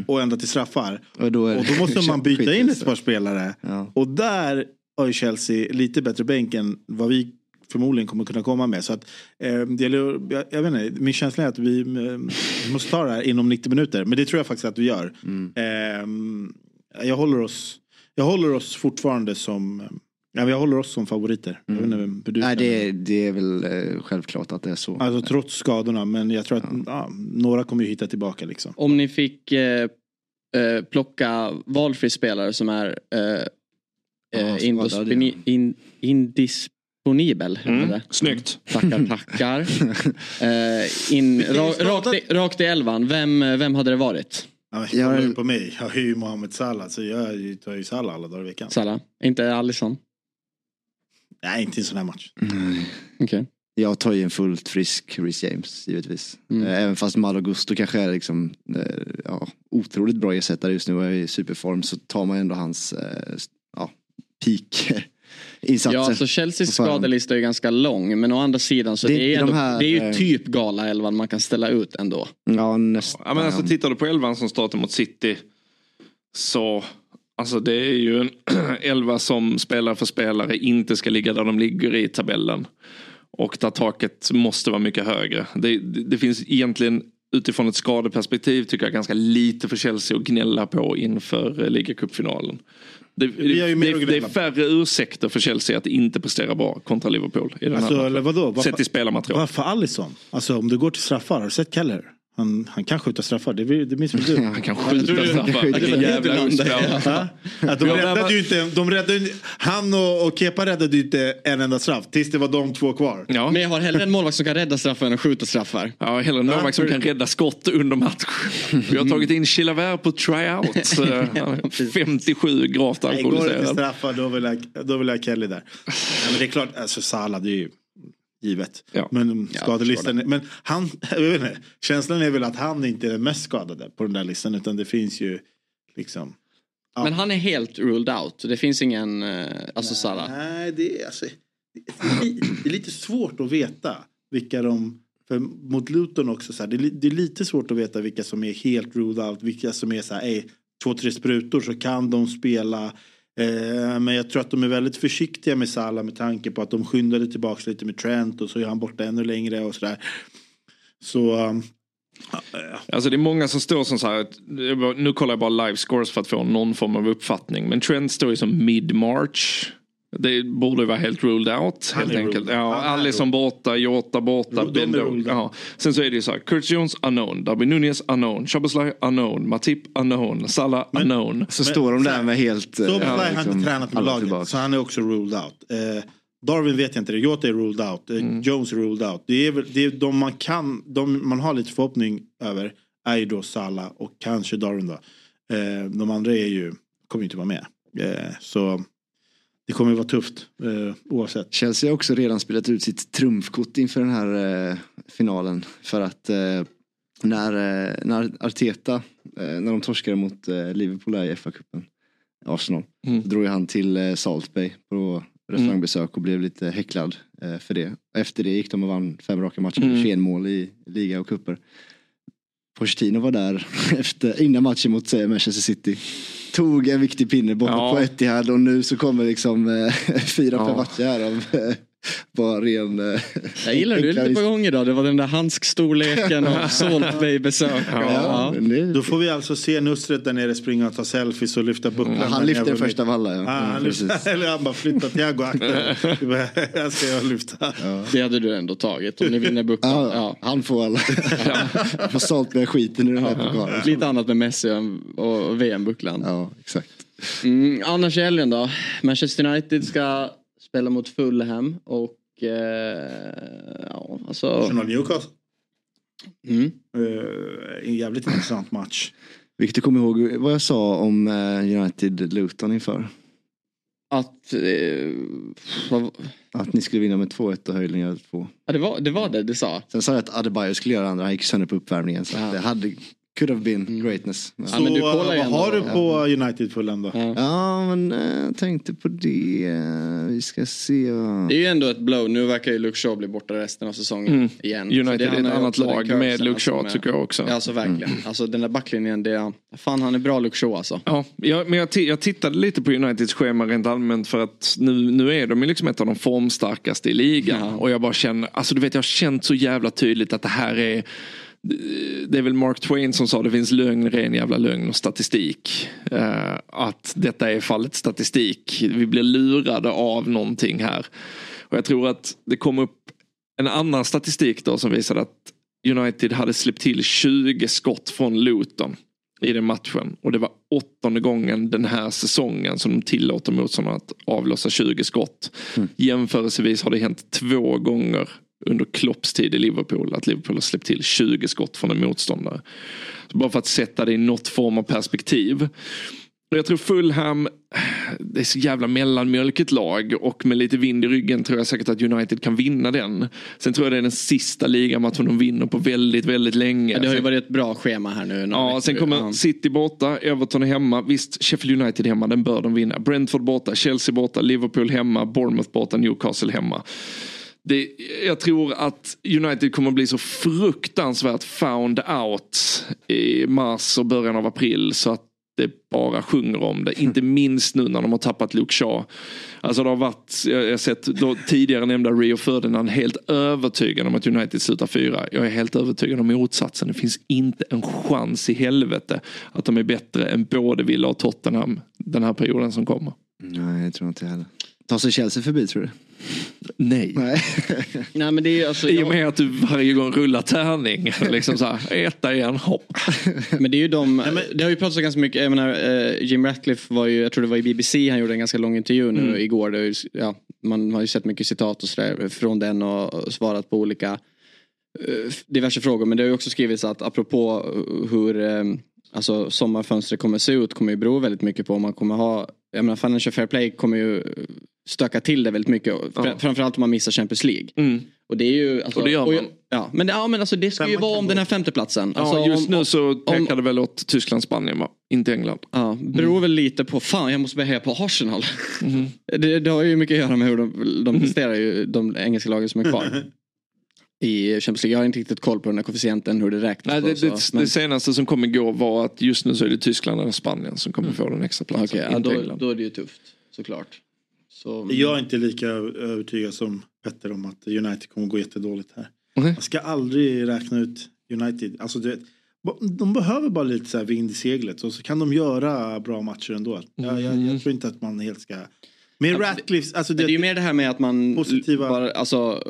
Och ända till straffar. Och då Och då måste man byta in ett par spelare. Ja. Och där har ju Chelsea lite bättre bänk än vad vi förmodligen kommer kunna komma med. Så att, eh, det gäller, jag, jag vet inte, min känsla är att vi, eh, måste ta det här inom 90 minuter. Men det tror jag faktiskt att vi gör. Mm. Eh, jag, håller oss, jag håller oss fortfarande som Ja, jag håller oss som favoriter. Jag vet inte Nej det, är- det är väl eh, självklart att det är så. Alltså trots skadorna. Men jag tror att ja, några kommer ju hitta tillbaka liksom. Om ni fick eh, eh, plocka valfri spelare som är eh, Ja, eh, indisponi- in, indisponibel. Mm. det. Snyggt. Tackar, tackar. eh, in, ra, rakt, i, rakt i elvan, vem, vem hade det varit? Ja, Jag- på mig. Jag har ju Mohamed Salah. Så jag tar ju Salah alla dagar i veckan. Salah? Inte Alisson? Nej, inte i en sån här match. Okej. Jag tar ju en fullt frisk Reece James givetvis. Mm. Eh, Även fast Malo Gusto kanske är liksom, eh, ja, otroligt bra ersättare just nu och är i superform så tar man ändå hans eh, ja, peak insatser. Ja, alltså Chelseas skadelista är ju ganska lång. Men å andra sidan så Det det, är är, de ändå, här, det är ju typ gala-elvan man kan ställa ut ändå. Ja, nästan. Ja, men alltså, tittar du på elvan som startar mot City så Alltså det är ju en elva som spelare för spelare inte ska ligga där de ligger i tabellen. Och där taket måste vara mycket högre. Det, det, det finns egentligen utifrån ett skadeperspektiv tycker jag ganska lite för Chelsea att gnälla på inför eh, ligacupfinalen. Det, det, det, är färre ursäkter för Chelsea att inte prestera bra kontra Liverpool. I den Alltså, här eller vadå? Varför- Sett till spelarmaterial. Varför Alisson? Alltså om du går till straffar, har du sett Keller? Han, han kan skjuta straffar, det, det minns väl du? Han kan skjuta straffar. Vilken jävla. Ja? Ja, de räddade ju inte, de räddade, ju- han och, och Kepa räddade ju inte en enda straff tills det var de två kvar. Ja. Men jag har hellre en målvakt som kan rädda straffar än att skjuta straffar. Ja, hellre en målvakt som kan rädda skott under match. Vi har tagit in Chilavert på tryout. Så, han är 57 gravt Nej, går det till alkoholiserad. straffar då vill jag, då vill jag Kelly där. Ja, men det är klart, alltså Salah det är ju givet. Ja. Men skadelistan, men han, jag vet inte, känslan är väl att han inte är den mest skadade på den där listan utan det finns ju liksom. Ja. Men han är helt ruled out. Det finns ingen, eh, alltså Salah. Nej, det är, alltså, det är lite svårt att veta vilka de... För mot Luton också, så här, det, är, det är lite svårt att veta vilka som är helt ruled out. Vilka som är så här, ey, två, tre sprutor så kan de spela. Eh, men jag tror att de är väldigt försiktiga med Salah med tanke på att de skyndade tillbaka lite med Trent och så är han borta ännu längre och sådär. Så... Um, alltså det är många som står som så här. Nu kollar jag bara live scores för att få någon form av uppfattning. Men Trent står ju som mid-march. Det borde vara helt ruled out Han helt enkelt. ruled. Ja, Alisson borta, Jota borta. De out. ja. Sen så är det ju så här, Kurt Jones unknown, Darby Nunez unknown, Szoboszlai unknown, Matip unknown, Salah unknown. Så står de där med helt... eh, Soboslaj har liksom, inte tränat med laget tillbaka. så han är också ruled out. Eh, Darwin vet jag inte. Jota är ruled out. Eh, Mm. Jones är ruled out. Det är, väl, det är de man kan, de man har lite förhoppning över är ju då Salah och kanske Darwin då. Eh, de andra är ju, kommer ju inte vara med. Eh, så det kommer ju vara tufft eh, oavsett. Chelsea har också redan spelat ut sitt trumfkort inför den här eh, finalen. För att eh, när, eh, när Arteta, eh, när de torskade mot eh, Liverpool i FA-cupen, Arsenal, Mm. drog han till eh, Salt Bay på restaurangbesök och blev lite häcklad för det. Efter det gick de och vann fem raka matcher, Mm. 21 mål i liga och cuper. Pochettino var där efter, innan matchen mot eh, Manchester City. Tog en viktig pinne borta Ja. på Etihad och nu så kommer liksom eh, fyra, Ja. matcher här av bara ren... Eh, Jag gillar du är lite på gång idag. Det var den där handskstorleken och Salt Bay besök. Ja, Ja. Då får vi alltså se Nusret där nere springa och ta selfies och lyfta bucklan. han Men lyfte jag den första av alla. Ja. Ah, han lyfter, precis. eller han bara flyttar Thiago akta. Jag ska jag lyfta. Det hade du ändå tagit om ni vinner bucklan. Ja, Ja. Han får alla. får Salt Bay skiten i den här pokalen. Lite annat med Messi och- och VM-bucklan. Ja, exakt. Mm, annars i helgen då. Manchester United ska spela mot Fulham och eh, ja, alltså. Arsenal Newcastle. Mm. Eh, en jävligt intressant match. Vilket kommer ihåg vad jag sa om eh, United Luton inför. Att, eh, vad, Att ni skulle vinna med 2-1 och höjden gör 2. ja, det, var, det var det du sa. Sen sa jag att Adebayo skulle göra andra, han gick sönder på uppvärmningen. Så Ja. det hade, could have been greatness. Ja, Ja, men du Så, kollar vad ändå. har du på United Fulham då? Ja. men eh, jag tänkte på det. eh, Vi ska se. vad- Det är ju ändå ett blow. Nu verkar ju Luke Shaw bli borta resten av säsongen Mm. igen. Så United det är ett annat lag med Luke alltså, Shaw med- tycker jag också. Ja, alltså verkligen. Alltså den där backlinjen, det är, fan han är bra Luke Shaw alltså. Ja, jag, men jag, jag tittade lite på Uniteds schema rent allmänt för att nu, nu är de ju liksom ett av de formstarkaste i ligan. Ja. Och jag bara känner, alltså du vet jag har känt så jävla tydligt att det här är det är väl Mark Twain som sa det finns lögn, ren jävla lögn och statistik. Eh, att detta är fallet statistik. Vi blir lurade av någonting här. Och jag tror att det kom upp en annan statistik då som visade att United hade släppt till 20 skott från Luton i den matchen. Och det var åttonde gången den här säsongen som de tillåter motståndarna att avlossa 20 skott. Jämförelsevis har det hänt två gånger under Klopps tid i Liverpool att Liverpool har släppt till 20 skott från en motståndare. Så bara för att sätta det i något form av perspektiv. Och Jag tror Fulham, det är så jävla mellanmjölkigt lag och med lite vind i ryggen tror jag säkert att United kan vinna den. Sen tror jag det är den sista ligamatchen de vinner på väldigt, väldigt länge. Ja, det har ju varit ett bra schema här nu. Ja, sen kommer Ja. City borta, Everton är hemma. Visst, Sheffield United hemma, den bör de vinna. Brentford borta, Chelsea borta, Liverpool hemma, Bournemouth borta, Newcastle hemma. Det, jag tror att United kommer bli så fruktansvärt found out i mars och början av april så att det bara sjunger om det. Inte minst nu när de har tappat Luke Shaw. Alltså det har varit, jag har sett då, tidigare nämnda Rio Ferdinand helt övertygad om att United slutar fyra. Jag är helt övertygad om motsatsen. Det finns inte en chans i helvete att de är bättre än både Villa och Tottenham den här perioden som kommer. Nej, jag tror inte heller. Tar sig Chelsea förbi tror du? Nej. Nej. Nej men det är alltså, I och med att du varje gång rullar tärning. Liksom så här, etta igen, hopp. Men det är ju de, det har ju pratats ganska mycket, jag menar eh, Jim Ratcliffe var ju, jag tror det var i BBC, han gjorde en ganska lång intervju nu Mm. igår. Ju, ja, man har ju sett mycket citat och sådär från den och, och svarat på olika eh, diverse frågor. Men det har ju också skrivits att apropå hur eh, alltså, sommarfönstret kommer se ut kommer ju bero väldigt mycket på om man kommer ha, jag menar Financial Fair Play kommer ju stöka till det väldigt mycket. Fr- Framförallt om man missar Champions League. Mm. Och det är ju, alltså, Och det gör man. jag- ja, men, ja, men alltså, det ska ju vara om den här femteplatsen. Alltså, Ja, just om, nu så om- pekar det väl åt Tyskland, Spanien va? Inte England. Ja, beror väl lite på, fan jag måste börja heja på Arsenal. Mhm. Det, det har ju mycket att göra med hur de, de presterar ju, de engelska lagen som är kvar. I Champions League. Jag har inte riktigt koll på den här koefficienten, hur det räknas. Nej, det, så, det, men- det senaste som kom igår var att just nu så är det Tyskland eller Spanien som kommer få den extra platsen. Okej, ja, då, England. då är det ju tufft såklart. Så, Jag är inte lika övertygad som Petter om att United kommer gå jättedåligt här. Mhm. Man ska aldrig räkna ut United. Alltså, du vet, de behöver bara lite så här vind i seglet och så kan de göra bra matcher ändå. Jag, jag, Mm. jag tror inte att man helt ska Men Ratcliffe, alltså det, det är ju mer det här med att man Positiva- bara, alltså,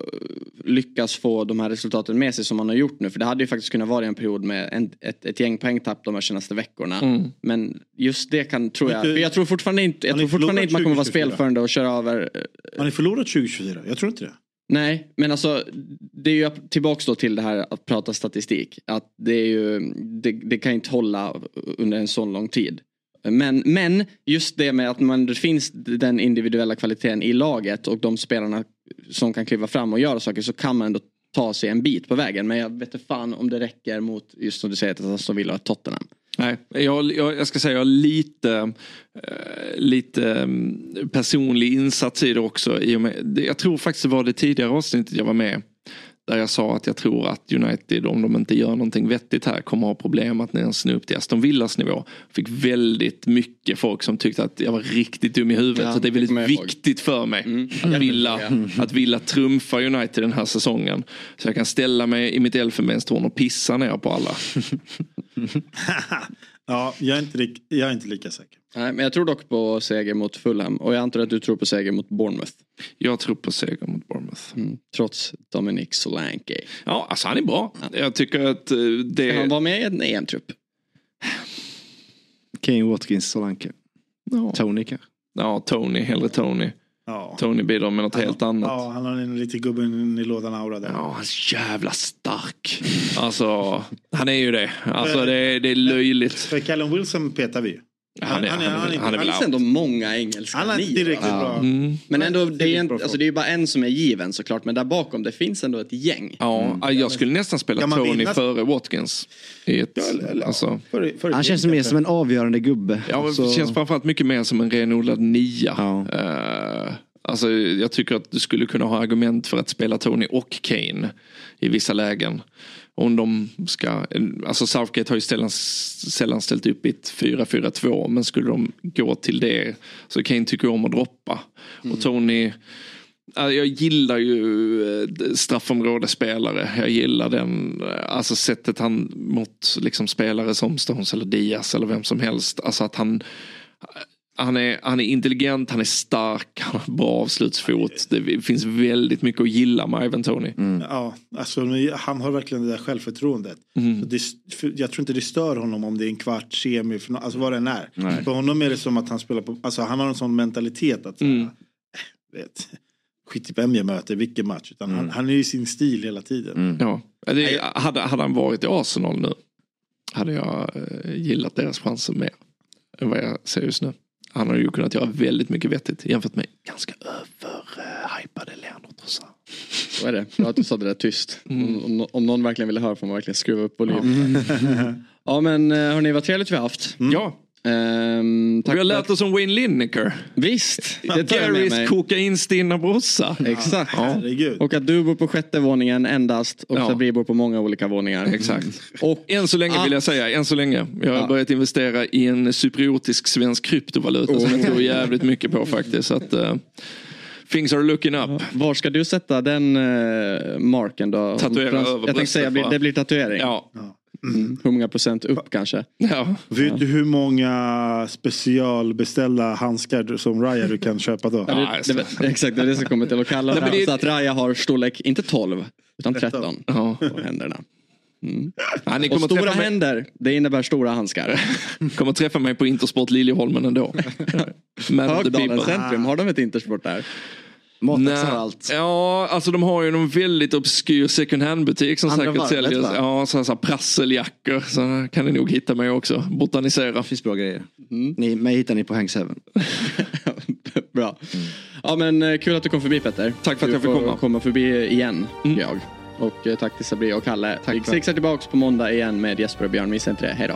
lyckas få de här resultaten med sig som man har gjort nu. För det hade ju faktiskt kunnat vara en period med en, ett, ett gäng poängtapp de här senaste veckorna. Mm. Men just det kan, tror jag, för jag tror fortfarande inte, jag tror fortfarande inte man kommer vara 2024? spelförande och köra över Har ni förlorat 2024? Jag tror inte det. Nej, men alltså det är ju tillbaks då till det här att prata statistik. Att det är ju, det, det kan inte hålla under en sån lång tid. Men, men just det med att man, det finns den individuella kvaliteten i laget och de spelarna som kan kliva fram och göra saker så kan man ändå ta sig en bit på vägen. Men jag vet inte fan om det räcker mot, just som du säger, att Aston Villa och Tottenham. Nej, jag, jag, jag ska säga jag har lite, eh, lite mm, personlig insats i det också. I med, jag tror faktiskt det var det tidigare avsnittet jag var med. Där jag sa att jag tror att United om de inte gör någonting vettigt här kommer ha problem att ens nå upp till Aston Villas nivå. Fick väldigt mycket folk som tyckte att jag var riktigt dum i huvudet. Ja, så det är väldigt jag ihåg. viktigt för mig Mm. att, Villa, att Villa trumfar United den här säsongen. Så jag kan ställa mig i mitt elfenbenstorn och pissa ner på alla. Ja, jag är inte, jag är inte lika säker. Nej, men jag tror dock på seger mot Fulham och jag antar att du tror på seger mot Bournemouth. Jag tror på seger mot Bournemouth. Mm, trots Dominic Solanke. Ja, alltså han är bra. Jag tycker att eh, det... Kan han vara med i en EM-trupp? Kane, Watkins, Solanke. Ja. Tony kanske. Ja, Tony. Hellre Tony. Ja. Tony bidrar med något helt annat. Ja, han har en lite gubben i lådan aura där. Ja, han är jävla stark. Alltså, han är ju det. Alltså det, det är löjligt. För Callum Wilson petar vi ju. Han är, han är, han är, han är Det väl finns ändå många engelska Han är tillräckligt bra. Mm. Men ändå, det är, en, alltså det är ju bara en som är given såklart. Men där bakom det finns ändå ett gäng. Ja, jag skulle nästan spela Tony vinna? före Watkins. I ett, Ja, alltså, För, för Han känns mer som en avgörande gubbe. ja, men Så- det känns framförallt mycket mer som en renodlad nia. Ja. Eh, alltså, jag tycker att du skulle kunna ha argument för att spela Tony och Kane i vissa lägen. Om de ska, alltså Southgate har ju sällan, sällan ställt upp i ett 4-4-2 men skulle de gå till det så Kane tycker om att droppa. Och Tony, ja, jag gillar ju eh, straffområdesspelare. Jag gillar den, eh, alltså sättet han mot liksom spelare som Stones eller Diaz eller vem som helst. Alltså att han han är, han är intelligent, han är stark, han har bra avslutsfot. Det finns väldigt mycket att gilla med Ivan Tony. Ja, alltså, han har verkligen det där självförtroendet. Mm. Så det, jag tror inte det stör honom om det är en kvart semi, alltså vad det än är. Nej. För honom är det som att han spelar på, alltså han har en sån mentalitet att Mm. mm. vet, skit i vem jag möter, vilken match. Utan han, han är i sin stil hela tiden. Ja. Det, hade, hade han varit i Arsenal nu hade jag eh, gillat deras chanser mer än vad jag ser just nu. Han har ju kunnat göra väldigt mycket vettigt jämfört med ganska överhypade Leonard Trossard. Så är det. Bra att du sa det där tyst. Om, om, om någon verkligen ville höra får man verkligen skruva upp volymen. Ja men eh, hörni vad trevligt vi har haft. Ja, Ehm, tack vi har lärt att- oss om Wayne Lineker. Visst, det tar jag med mig. kokainstinna brorsa. Exakt. Herregud. Och att du bor på sjätte våningen endast och Ja. Sabri bor på många olika våningar. Exakt. Och Än så länge vill jag säga, än så länge. Jag har Ja. börjat investera i en cypriotisk svensk kryptovaluta som jag tror jävligt mycket på faktiskt. Så att, eh, things are looking up. var ska du sätta den uh, marken då? Tatuera Frans- över Jag tänkte bröstet, säga, det blir tatuering. Ja. Mm. Hur många procent upp kanske? ja. Vet du hur många specialbeställda handskar som Raya du kan köpa då? Ja, Ja, det, det, exakt, det är det som kommer till att kalla Nej, men det. Så att Raja har storlek, inte 12, utan 13 Ja. på händerna. Ja, ni Och stora träffa, mig, händer, det innebär stora handskar. kommer träffa mig på Intersport Liljeholmen ändå. The Högdalen centrum, har de ett Intersport där? Matax Nej. har allt. Ja, alltså de har ju någon väldigt obskyr second hand butik som Andra säkert varvet, säljer va? ja, så här, så här prasseljackor. Så kan ni nog hitta mig också. Botanisera. Det finns bra grejer. Ni, mig hittar ni på Hank Seven. Bra. Ja men eh, kul att du kom förbi Petter. Tack för att Du jag fick komma. komma förbi igen, Mm. jag. Och eh, tack till Sabri och Kalle. Tack Six är tillbaks på måndag igen med Jesper och Björn. Missa inte det. Hej då.